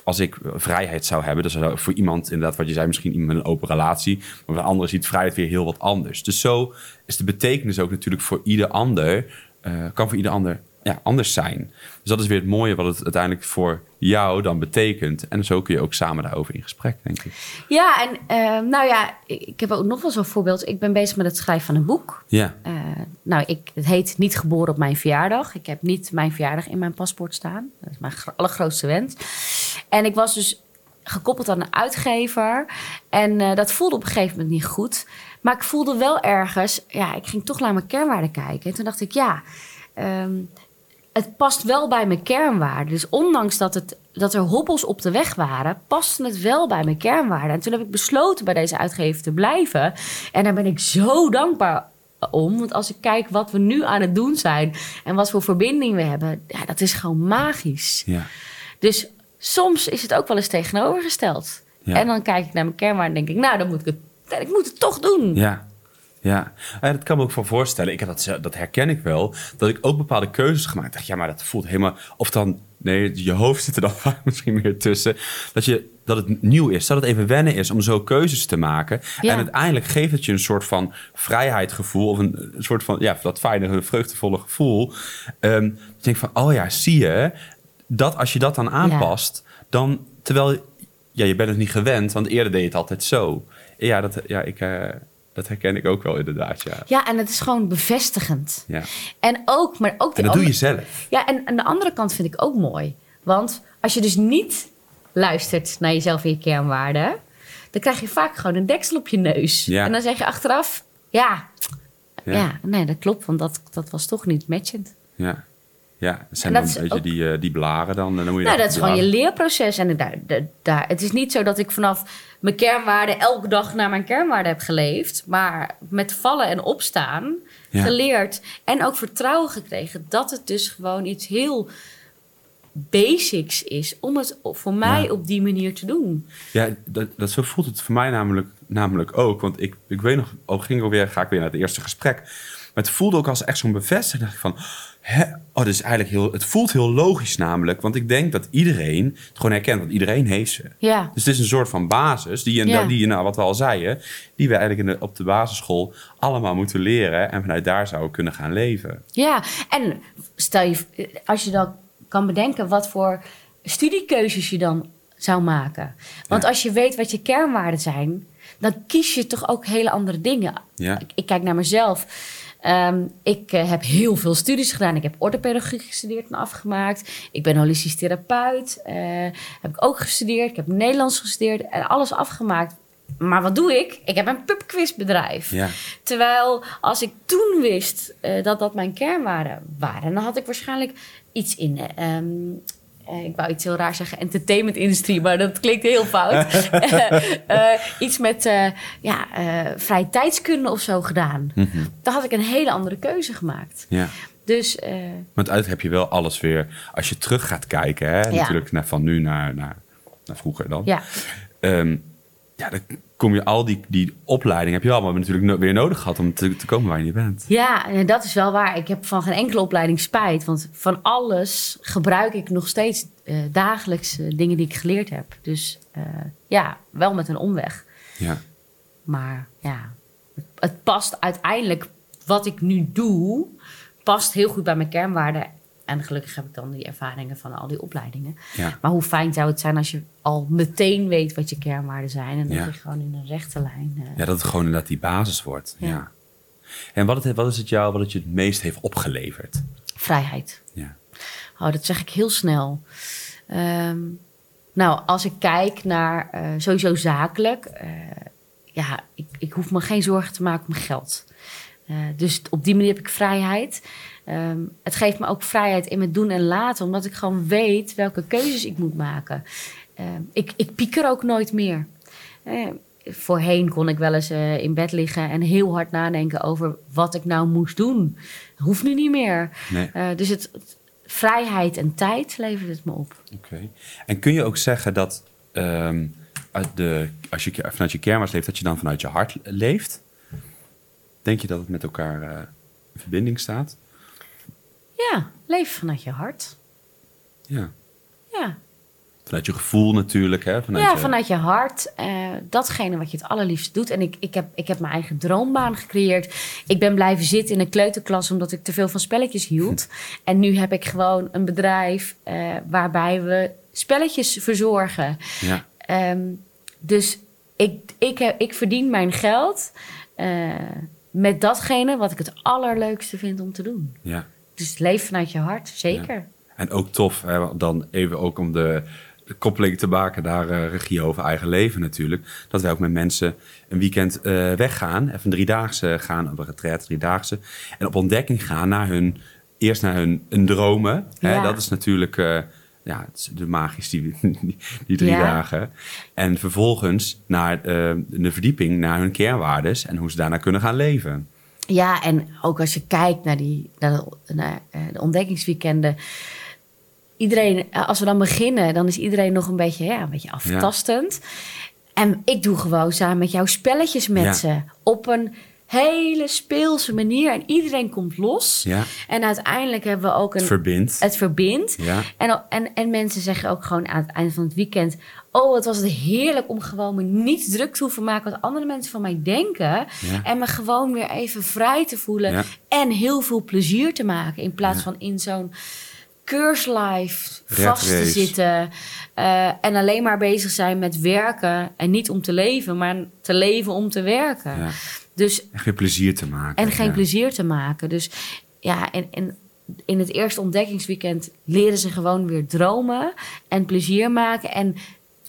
als ik vrijheid zou hebben, dat zou voor iemand inderdaad, wat je zei, misschien iemand met een open relatie, maar voor een ander ziet vrijheid weer heel wat anders. Dus zo is de betekenis ook natuurlijk voor ieder ander, eh, kan voor ieder ander ja, anders zijn. Dus dat is weer het mooie wat het uiteindelijk voor jou dan betekent. En zo kun je ook samen daarover in gesprek, denk ik. Ja, en ehm, nou ja, ik, heb ook nog wel zo'n voorbeeld. Ik ben bezig met het schrijven van een boek. Ja, Eh, nou, ik, het heet Niet geboren op mijn verjaardag. Ik heb niet mijn verjaardag in mijn paspoort staan. Dat is mijn gro- allergrootste wens. En ik was dus gekoppeld aan een uitgever. En eh, dat voelde op een gegeven moment niet goed. Maar ik voelde wel ergens... Ja, ik ging toch naar mijn kernwaarden kijken. En toen dacht ik, ja... ehm, het past wel bij mijn kernwaarden. Dus ondanks dat, het, dat er hobbels op de weg waren, paste het wel bij mijn kernwaarden. En toen heb ik besloten bij deze uitgever te blijven. En daar ben ik zo dankbaar om. Want als ik kijk wat we nu aan het doen zijn en wat voor verbinding we hebben, ja, dat is gewoon magisch. ja. Dus soms is het ook wel eens tegenovergesteld. Ja. En dan kijk ik naar mijn kernwaarden en denk ik, nou, dan moet ik het, ik moet het toch doen. Ja. Ja, en dat kan me ook van voorstellen. Ik heb dat, dat herken ik wel. Dat ik ook bepaalde keuzes gemaakt. Ik dacht, ja, maar dat voelt helemaal. Of dan, nee, je hoofd zit er dan vaak misschien meer tussen. Dat, je, dat het nieuw is, dat het even wennen is om zo keuzes te maken. Ja. En uiteindelijk geeft het je een soort van vrijheidsgevoel. Of een, soort van, ja, dat fijne, vreugdevolle gevoel. Ehm dat je denkt van, oh ja, zie je. Dat als je dat dan aanpast, dan terwijl. Ja, je bent het niet gewend, want eerder deed je het altijd zo. Ja, dat, ja, ik, eh, dat herken ik ook wel inderdaad, ja. Ja, en het is gewoon bevestigend. ja. En ook, maar ook En dat doe je zelf. Ja, en aan de andere kant vind ik ook mooi. Want als je dus niet luistert naar jezelf en je kernwaarden, dan krijg je vaak gewoon een deksel op je neus. Ja. En dan zeg je achteraf, ja, Ja. ja. nee, dat klopt, want dat, dat was toch niet matchend. Ja. Ja, dat zijn dan een beetje ook- die, eh, die blaren dan. Dan moet je Nou, dat is gewoon je leerproces. En daar, daar, daar, het is niet zo dat ik vanaf mijn kernwaarden elke dag naar mijn kernwaarden heb geleefd. Maar met vallen en opstaan Ja. geleerd. En ook vertrouwen gekregen dat het dus gewoon iets heel basics is om het voor mij Ja. op die manier te doen. Ja, dat, dat, zo voelt het voor mij namelijk, namelijk ook. Want ik, ik weet nog, ook ging ik weer, ga ik weer naar het eerste gesprek. Maar het voelde ook als echt zo'n bevestiging. dacht ik van, hè? Oh, is eigenlijk heel, het voelt heel logisch namelijk. Want ik denk dat iedereen het gewoon herkent. Want iedereen heeft ze. Ja, Dus het is een soort van basis, die je, Ja. die nou, wat we al zeiden, die we eigenlijk in de, op de basisschool allemaal moeten leren. En vanuit daar zouden kunnen gaan leven. ja. En stel je, als je dan kan bedenken wat voor studiekeuzes je dan zou maken. Want Ja. als je weet wat je kernwaarden zijn, dan kies je toch ook hele andere dingen. Ja. Ik, ik kijk naar mezelf. Ehm, ik eh, heb heel veel studies gedaan. Ik heb orthopedagogiek gestudeerd en afgemaakt. Ik ben holistisch therapeut. eh, heb ik ook gestudeerd. Ik heb Nederlands gestudeerd en alles afgemaakt. maar wat doe ik? Ik heb een pubquizbedrijf. Ja. Terwijl als ik toen wist eh, dat dat mijn kernwaarden waren, dan had ik waarschijnlijk iets in. eh, ehm, eh, ik wou iets heel raar zeggen, entertainment-industrie, maar dat klinkt heel fout. Eh, eh, iets met ja, eh vrije tijdskunde of zo gedaan. Mhm. Dan had ik een hele andere keuze gemaakt. ja. Dus Want uit heb je wel alles weer, als je terug gaat kijken, hè, natuurlijk naar, van nu naar, naar, naar vroeger dan. ja, Ehm, ja, dan kom je al die, die opleiding heb je allemaal natuurlijk no- weer nodig gehad om te, te komen waar je nu bent. Ja, en dat is wel waar. Ik heb van geen enkele opleiding spijt. Want van alles gebruik ik nog steeds eh, dagelijks eh, dingen die ik geleerd heb. Dus eh, ja, wel met een omweg. Ja, Maar ja, het, het past uiteindelijk wat ik nu doe, past heel goed bij mijn kernwaarden. En gelukkig heb ik dan die ervaringen van al die opleidingen. ja. Maar hoe fijn zou het zijn als je al meteen weet wat je kernwaarden zijn. En dat Ja. je gewoon in een rechte lijn. eh, ja, dat het gewoon inderdaad die basis wordt. Ja. Ja. En wat, het, wat is het jou wat het je het meest heeft opgeleverd? Vrijheid. Ja. Oh, dat zeg ik heel snel. Ehm, nou, als ik kijk naar eh, sowieso zakelijk, eh, ja, ik, ik hoef me geen zorgen te maken om geld. Eh, dus op die manier heb ik vrijheid. Ehm, het geeft me ook vrijheid in mijn doen en laten, omdat ik gewoon weet welke keuzes ik moet maken. Ehm, ik, ik pieker ook nooit meer. Eh, voorheen kon ik wel eens eh, in bed liggen en heel hard nadenken over wat ik nou moest doen. Hoeft nu niet meer. Nee. Dus het, het- vrijheid en tijd levert het me op. Oké. En kun je ook zeggen dat ehm, uit de, als je vanuit je kernwaarden leeft, dat je dan vanuit je hart leeft? Denk je dat het met elkaar eh, in verbinding staat? Ja, leef vanuit je hart. Ja. Ja, Vanuit je gevoel natuurlijk, hè? Vanuit ja je, vanuit je hart. eh, datgene wat je het allerliefst doet. En ik, ik, heb, ik heb mijn eigen droombaan gecreëerd. Ik ben blijven zitten in een kleuterklas omdat ik te veel van spelletjes hield. En nu heb ik gewoon een bedrijf eh, waarbij we spelletjes verzorgen. Ja. Ehm, dus ik, ik, heb- ik verdien mijn geld met datgene wat ik het allerleukste vind om te doen. ja. Dus leef vanuit je hart, zeker. En ook tof, hè, dan even ook om de, koppeling te maken naar eh, regie over eigen leven natuurlijk. Dat wij ook met mensen een weekend eh, weggaan, even een driedaagse gaan, op een retreat, driedaagse. En op ontdekking gaan naar hun, eerst naar hun, hun dromen. Hè, Ja. dat is natuurlijk, eh, ja, het is de magisch die, die, drie Ja. dagen. En vervolgens naar eh, de verdieping, naar hun kernwaardes en hoe ze daarna kunnen gaan leven. Ja, en ook als je kijkt naar, die, naar, de, naar eh, de ontdekkingsweekenden. Iedereen, eh, als we dan beginnen, dan is iedereen nog een beetje, ja, een beetje aftastend. En ik doe gewoon samen met jou spelletjes met Ja. ze. Op een hele speelse manier. En iedereen komt los. Ja. En uiteindelijk hebben we ook een... Het verbindt. het verbindt. Ja. En, en, en mensen zeggen ook gewoon aan het einde van het weekend... oh, het was het heerlijk om gewoon me niet druk te hoeven maken... wat andere mensen van mij denken. Ja. En me gewoon weer even vrij te voelen. En heel veel plezier te maken. In plaats van in zo'n keurslijf Red vast te zitten. eh, en alleen maar bezig zijn met werken. En niet om te leven, maar te leven om te werken. Dus Echt weer plezier te maken. en geen ja. plezier te maken. Dus ja, en, en in het eerste ontdekkingsweekend leren ze gewoon weer dromen en plezier maken. En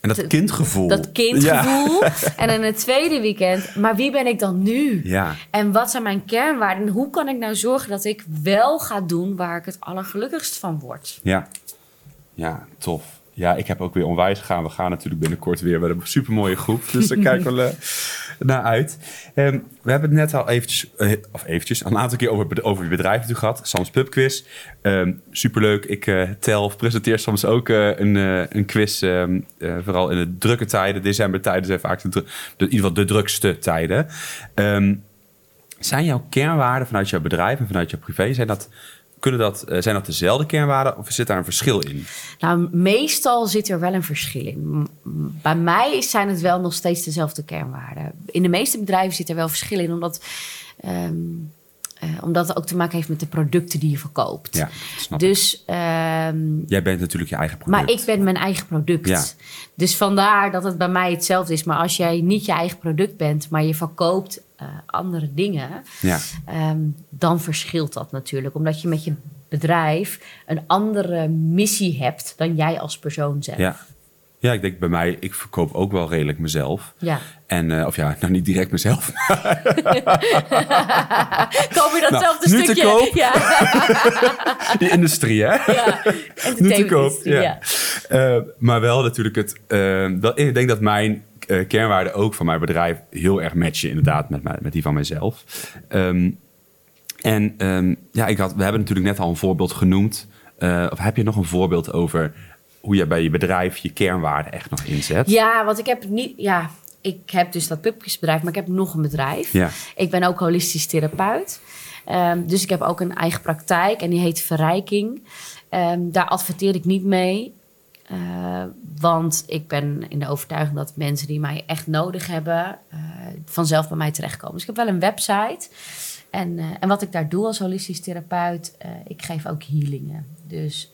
En dat kindgevoel. dat kindgevoel. En in het tweede weekend, maar wie ben ik dan nu? Ja. En wat zijn mijn kernwaarden? En hoe kan ik nou zorgen dat ik wel ga doen waar ik het allergelukkigst van word? Ja. Ja, tof. Ja, ik heb ook weer onwijs gegaan. We gaan natuurlijk binnenkort weer met een supermooie groep. Dus daar kijken we eh, naar uit. Ehm, we hebben het net al eventjes, eh, of eventjes, een aantal keer over, over je bedrijf natuurlijk gehad. Sam's Pub Quiz. Ehm, superleuk. Ik eh, tel of presenteer soms ook eh, een, een quiz. ehm, eh, vooral in de drukke tijden. Decembertijden zijn vaak de, in ieder geval de drukste tijden. Zijn jouw kernwaarden vanuit jouw bedrijf en vanuit jouw privé, zijn dat, kunnen dat, eh, zijn dat dezelfde kernwaarden of zit daar een verschil in? Nou, meestal zit er wel een verschil in. Bij mij zijn het wel nog steeds dezelfde kernwaarden. In de meeste bedrijven zit er wel verschil in, omdat, ehm, eh, omdat het ook te maken heeft met de producten die je verkoopt. Ja, snap. Dus, ehm, Jij bent natuurlijk je eigen product. maar ik ben mijn eigen product. Ja. Dus vandaar dat het bij mij hetzelfde is. Maar als jij niet je eigen product bent, maar je verkoopt eh, andere dingen, Ja, Ehm, dan verschilt dat natuurlijk. Omdat je met je bedrijf een andere missie hebt dan jij als persoon zelf. ja. Ja, ik denk bij mij, ik verkoop ook wel redelijk mezelf. Ja. En, eh, of ja, nou niet direct mezelf. Koop je Nou, datzelfde nu te stukje? koop. Ja. Die industrie, hè? ja. Nu te koop. Ja. ja. Eh, maar wel natuurlijk het. eh, dat, ik denk dat mijn eh, kernwaarden ook van mijn bedrijf heel erg matchen, inderdaad, met, mij- met die van mijzelf. Ehm, en ehm, ja, ik had, we hebben natuurlijk net al een voorbeeld genoemd. Eh, of heb je nog een voorbeeld over hoe je bij je bedrijf je kernwaarden echt nog inzet? Ja, want ik heb niet. Ja, ik heb dus dat pupjesbedrijf, maar ik heb nog een bedrijf. Ja. Ik ben ook holistisch therapeut. Ehm, dus ik heb ook een eigen praktijk en die heet Verrijking. Ehm, daar adverteer ik niet mee. eh, want ik ben in de overtuiging dat mensen die mij echt nodig hebben, eh, vanzelf bij mij terechtkomen. Dus ik heb wel een website. En, eh, en wat ik daar doe als holistisch therapeut, ik geef ook healingen. Dus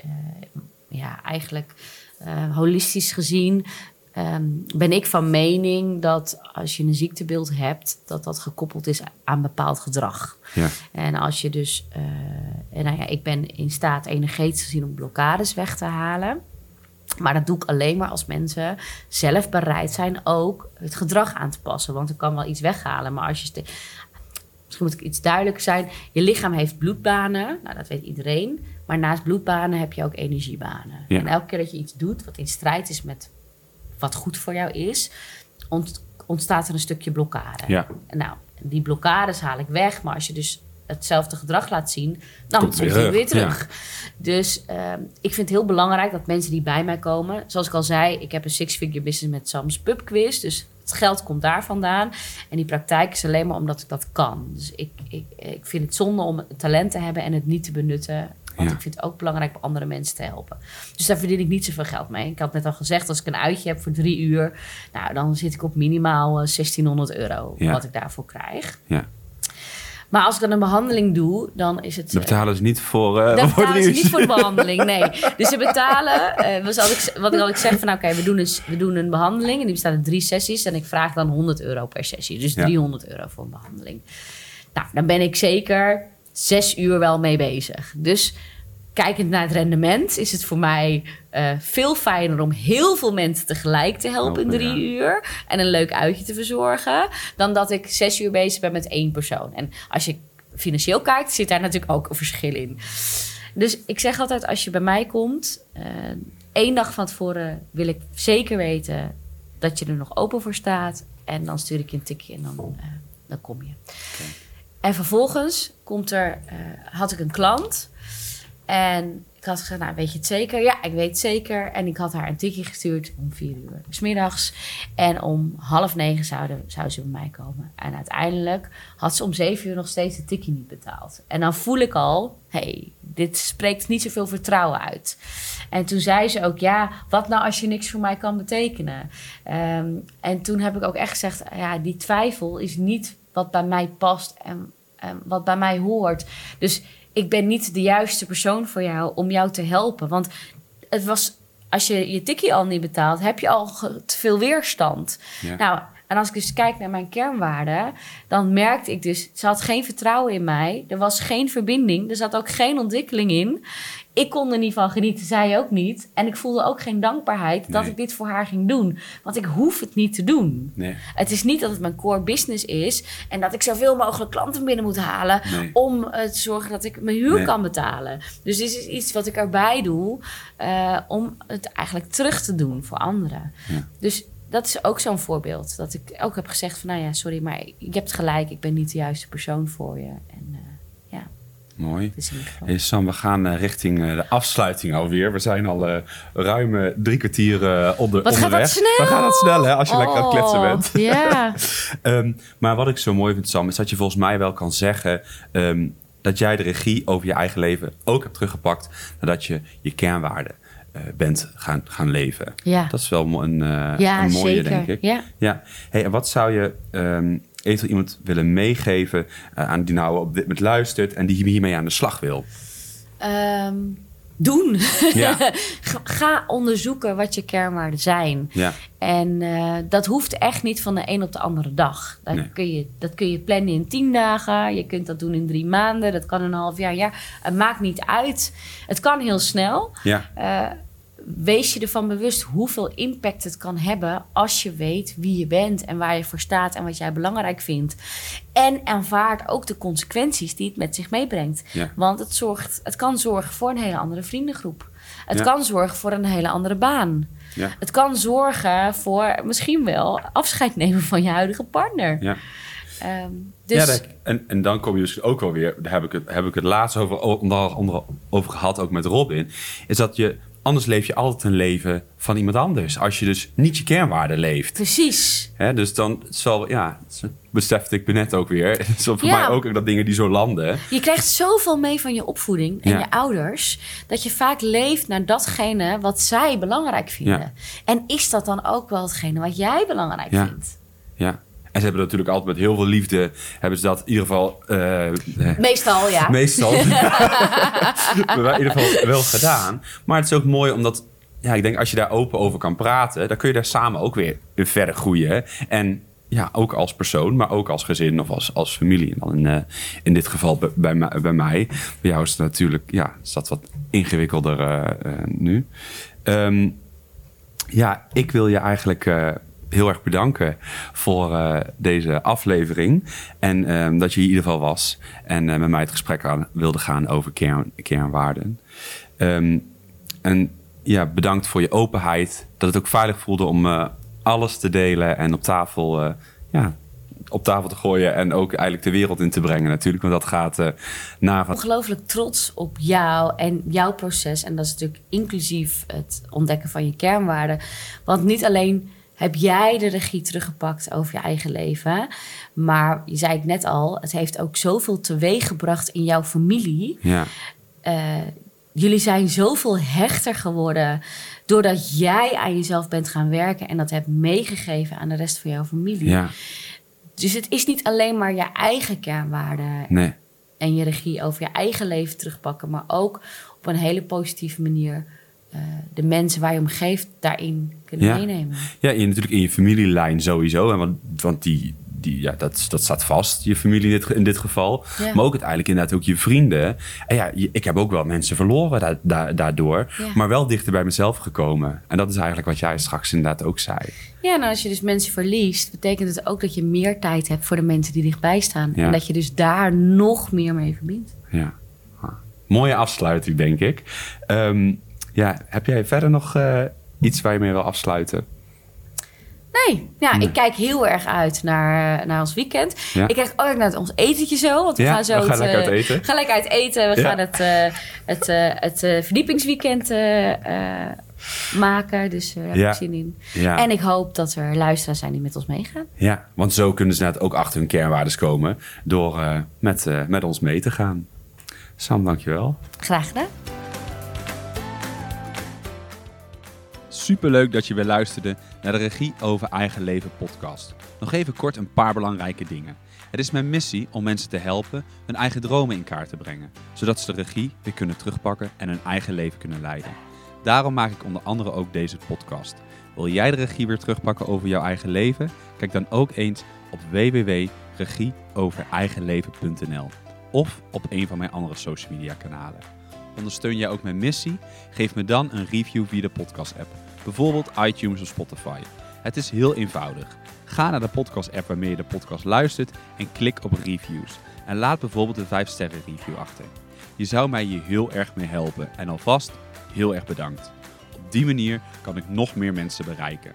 ja, eigenlijk eh, holistisch gezien ehm, ben ik van mening dat als je een ziektebeeld hebt, dat dat gekoppeld is aan bepaald gedrag. Ja. En als je dus, eh, en nou ja, ik ben in staat energetisch gezien om blokkades weg te halen. Maar dat doe ik alleen maar als mensen zelf bereid zijn ook het gedrag aan te passen. Want ik kan wel iets weghalen, maar als je. Misschien moet ik iets duidelijker zijn. Je lichaam heeft bloedbanen, nou, dat weet iedereen. Maar naast bloedbanen heb je ook energiebanen. Ja. En elke keer dat je iets doet wat in strijd is met wat goed voor jou is, ont- ontstaat er een stukje blokkade. Ja. Nou, die blokkades haal ik weg. Maar als je dus hetzelfde gedrag laat zien, dan Komt het weer weer terug. Dus ehm, ik vind het heel belangrijk dat mensen die bij mij komen... Zoals ik al zei, ik heb een six-figure business met Sam's Pub Quiz. Dus het geld komt daar vandaan. En die praktijk is alleen maar omdat ik dat kan. Dus ik, ik, ik vind het zonde om talent te hebben en het niet te benutten. Want Ja. ik vind het ook belangrijk om andere mensen te helpen. Dus daar verdien ik niet zoveel geld mee. Ik had net al gezegd, als ik een uitje heb voor drie uur... Nou, dan zit ik op minimaal eh, 1600 euro Ja. wat ik daarvoor krijg. Ja. Maar als ik dan een behandeling doe, dan is het... Dat eh, betalen ze niet voor. eh daar voor betalen ze niet voor de behandeling, nee. Dus ze betalen, eh, wat, ik, wat ik, al ik zeg van, nou, oké, we, doen een, we doen een behandeling en die bestaat uit drie sessies en ik vraag dan 100 euro per sessie. Dus Ja. 300 euro voor een behandeling. Nou, dan ben ik zeker zes uur wel mee bezig. Dus kijkend naar het rendement is het voor mij eh, veel fijner om heel veel mensen tegelijk te helpen in drie uur en een leuk uitje te verzorgen, dan dat ik zes uur bezig ben met één persoon. En als je financieel kijkt, zit daar natuurlijk ook een verschil in. Dus ik zeg altijd, als je bij mij komt, eh, één dag van tevoren wil ik zeker weten dat je er nog open voor staat. En dan stuur ik je een tikje en dan, eh, dan kom je. En vervolgens komt er, eh, had ik een klant. En ik had gezegd, nou weet je het zeker? Ja, ik weet het zeker. En ik had haar een tikje gestuurd om vier uur s middags. En om half negen zouden, zou ze bij mij komen. En uiteindelijk had ze om zeven uur nog steeds het tikje niet betaald. En dan voel ik al, hey, dit spreekt niet zoveel vertrouwen uit. En toen zei ze ook, ja, wat nou als je niks voor mij kan betekenen? Ehm, en toen heb ik ook echt gezegd, ja, die twijfel is niet wat bij mij past en, en wat bij mij hoort. Dus ik ben niet de juiste persoon voor jou om jou te helpen. Want het was, als je je tikkie al niet betaalt, heb je al te veel weerstand. Ja. Nou, en als ik dus kijk naar mijn kernwaarden, dan merkte ik dus, ze had geen vertrouwen in mij. Er was geen verbinding, er zat ook geen ontwikkeling in. Ik kon er niet van genieten, zij ook niet. En ik voelde ook geen dankbaarheid dat ik dit voor haar ging doen. Want ik hoef het niet te doen. Nee. Het is niet dat het mijn core business is en dat ik zoveel mogelijk klanten binnen moet halen Nee. om eh, te zorgen dat ik mijn huur kan betalen. Dus dit is iets wat ik erbij doe eh, om het eigenlijk terug te doen voor anderen. Ja. Dus dat is ook zo'n voorbeeld. Dat ik ook heb gezegd van, nou ja, sorry, maar je hebt gelijk. Ik ben niet de juiste persoon voor je. En eh, Mooi. Hey Sam, we gaan eh, richting eh, de afsluiting alweer. We zijn al eh ruim eh, drie kwartier eh, onder, Wat onderweg. dat snel? We gaan het snel, hè, als je lekker aan het kletsen Oh, bent. Ja. Ehm, maar wat ik zo mooi vind, Sam, is dat je volgens mij wel kan zeggen... ehm, dat jij de regie over je eigen leven ook hebt teruggepakt... nadat je je kernwaarden eh, bent gaan, gaan leven. Ja. Dat is wel een, eh, Ja, een mooie, zeker. denk ik. Ja. Ja. Hey, en wat zou je ehm eventueel iemand willen meegeven... eh, aan die nou op dit moment luistert... en die hiermee aan de slag wil? Ehm, doen. Ja. Ga- onderzoeken wat je kernwaarden zijn. Ja. En eh, dat hoeft echt niet van de een op de andere dag. Dat, Nee. kun je, dat kun je plannen in tien dagen. Je kunt dat doen in drie maanden. Dat kan een half jaar. Ja, het maakt niet uit. Het kan heel snel. Ja. Eh, wees je ervan bewust hoeveel impact het kan hebben als je weet wie je bent en waar je voor staat en wat jij belangrijk vindt. En aanvaard ook de consequenties die het met zich meebrengt. Ja. Want het, zorgt, het kan zorgen voor een hele andere vriendengroep. Het Ja. kan zorgen voor een hele andere baan. Ja. Het kan zorgen voor misschien wel afscheid nemen van je huidige partner. Ja. Ehm, dus Ja, en, en dan kom je dus ook wel weer, daar heb ik het, heb ik het laatst over, onder, onder, over gehad, ook met Robin, is dat je, anders leef je altijd een leven van iemand anders. Als je dus niet je kernwaarden leeft. precies. Hè, dus dan zal, ja, besefte ik me net ook weer, het is voor Ja. mij ook dat dingen die zo landen. Je krijgt zoveel mee van je opvoeding en Ja. je ouders, dat je vaak leeft naar datgene wat zij belangrijk vinden. Ja. En is dat dan ook wel hetgene wat jij belangrijk Ja. vindt? Ja. En ze hebben natuurlijk altijd met heel veel liefde, hebben ze dat in ieder geval, eh, Meestal ja. meestal, maar in ieder geval wel gedaan. Maar het is ook mooi omdat, ja, ik denk als je daar open over kan praten, dan kun je daar samen ook weer verder groeien. En ja, ook als persoon, maar ook als gezin of als, als familie. En dan in, eh, in dit geval bij, bij, mij- bij mij. Bij jou is het natuurlijk, ja, is dat wat ingewikkelder eh, nu. Ehm, ja, ik wil je eigenlijk heel erg bedanken voor eh, deze aflevering. En ehm, dat je hier in ieder geval was. En eh, met mij het gesprek aan wilde gaan over kern, kernwaarden. Ehm, en ja, bedankt voor je openheid. Dat het ook veilig voelde om eh, alles te delen en op tafel, ja, op tafel te gooien. En ook eigenlijk de wereld in te brengen natuurlijk. Want dat gaat na. Ongelooflijk trots op jou en jouw proces. En dat is natuurlijk inclusief het ontdekken van je kernwaarden. Want niet alleen heb jij de regie teruggepakt over je eigen leven. Maar je zei het net al, het heeft ook zoveel teweeggebracht in jouw familie. Ja, Eh, jullie zijn zoveel hechter geworden doordat jij aan jezelf bent gaan werken en dat hebt meegegeven aan de rest van jouw familie. ja, Dus het is niet alleen maar je eigen kernwaarden nee. en je regie over je eigen leven terugpakken, maar ook op een hele positieve manier eh, de mensen waar je om geeft daarin kunnen Ja. meenemen. Ja, je, natuurlijk in je familielijn sowieso. Want, want die, die, ja, dat, dat staat vast, je familie in dit, in dit geval. Ja. Maar ook uiteindelijk inderdaad ook je vrienden. En ja, je- ik heb ook wel mensen verloren da- da- daardoor. Ja. Maar wel dichter bij mezelf gekomen. En dat is eigenlijk wat jij straks inderdaad ook zei. Ja, en als je dus mensen verliest, betekent het ook dat je meer tijd hebt voor de mensen die dichtbij staan. Ja. En dat je dus daar nog meer mee verbindt. Ja. Ah. Mooie afsluiting, denk ik. Ehm, ja, heb jij verder nog eh, iets waar je mee wil afsluiten? Nee, ja, Nee. ik kijk heel erg uit naar, eh, naar ons weekend. Ja. Ik kijk ook naar ons etentje zo. Want we Ja, gaan zo we gaan het, lekker eh, uit eten. gaan lekker uit eten. We Ja. gaan het, eh, het, eh, het eh, verdiepingsweekend eh, eh, maken. Dus eh, daar heb ik zin in. En ik hoop dat er luisteraars zijn die met ons meegaan. Ja, want zo kunnen ze net ook achter hun kernwaardes komen. Door eh, met, eh, met ons mee te gaan. Sam, dankjewel. Graag gedaan. Superleuk dat je weer luisterde naar de Regie over Eigen Leven podcast. Nog even kort een paar belangrijke dingen. Het is mijn missie om mensen te helpen hun eigen dromen in kaart te brengen, zodat ze de regie weer kunnen terugpakken en hun eigen leven kunnen leiden. Daarom maak ik onder andere ook deze podcast. Wil jij de regie weer terugpakken over jouw eigen leven? Kijk dan ook eens op www.regieovereigenleven.nl of op een van mijn andere social media kanalen. Ondersteun jij ook mijn missie? Geef me dan een review via de podcast-app, bijvoorbeeld iTunes of Spotify. Het is heel eenvoudig. Ga naar de podcast-app waarmee je de podcast luistert en klik op reviews. En laat bijvoorbeeld een 5-sterren review achter. Je zou mij hier heel erg mee helpen en alvast heel erg bedankt. Op die manier kan ik nog meer mensen bereiken.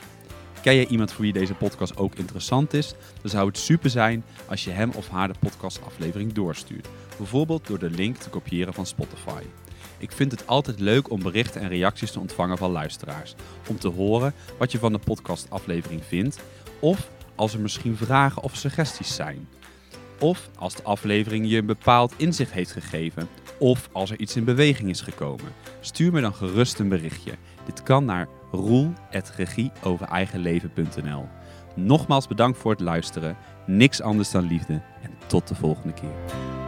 Ken jij iemand voor wie deze podcast ook interessant is? Dan zou het super zijn als je hem of haar de podcastaflevering doorstuurt. Bijvoorbeeld door de link te kopiëren van Spotify. Ik vind het altijd leuk om berichten en reacties te ontvangen van luisteraars. Om te horen wat je van de podcastaflevering vindt. Of als er misschien vragen of suggesties zijn. Of als de aflevering je een bepaald inzicht heeft gegeven. Of als er iets in beweging is gekomen. Stuur me dan gerust een berichtje. Dit kan naar roel.regieovereigenleven.nl Nogmaals bedankt voor het luisteren. Niks anders dan liefde. En tot de volgende keer.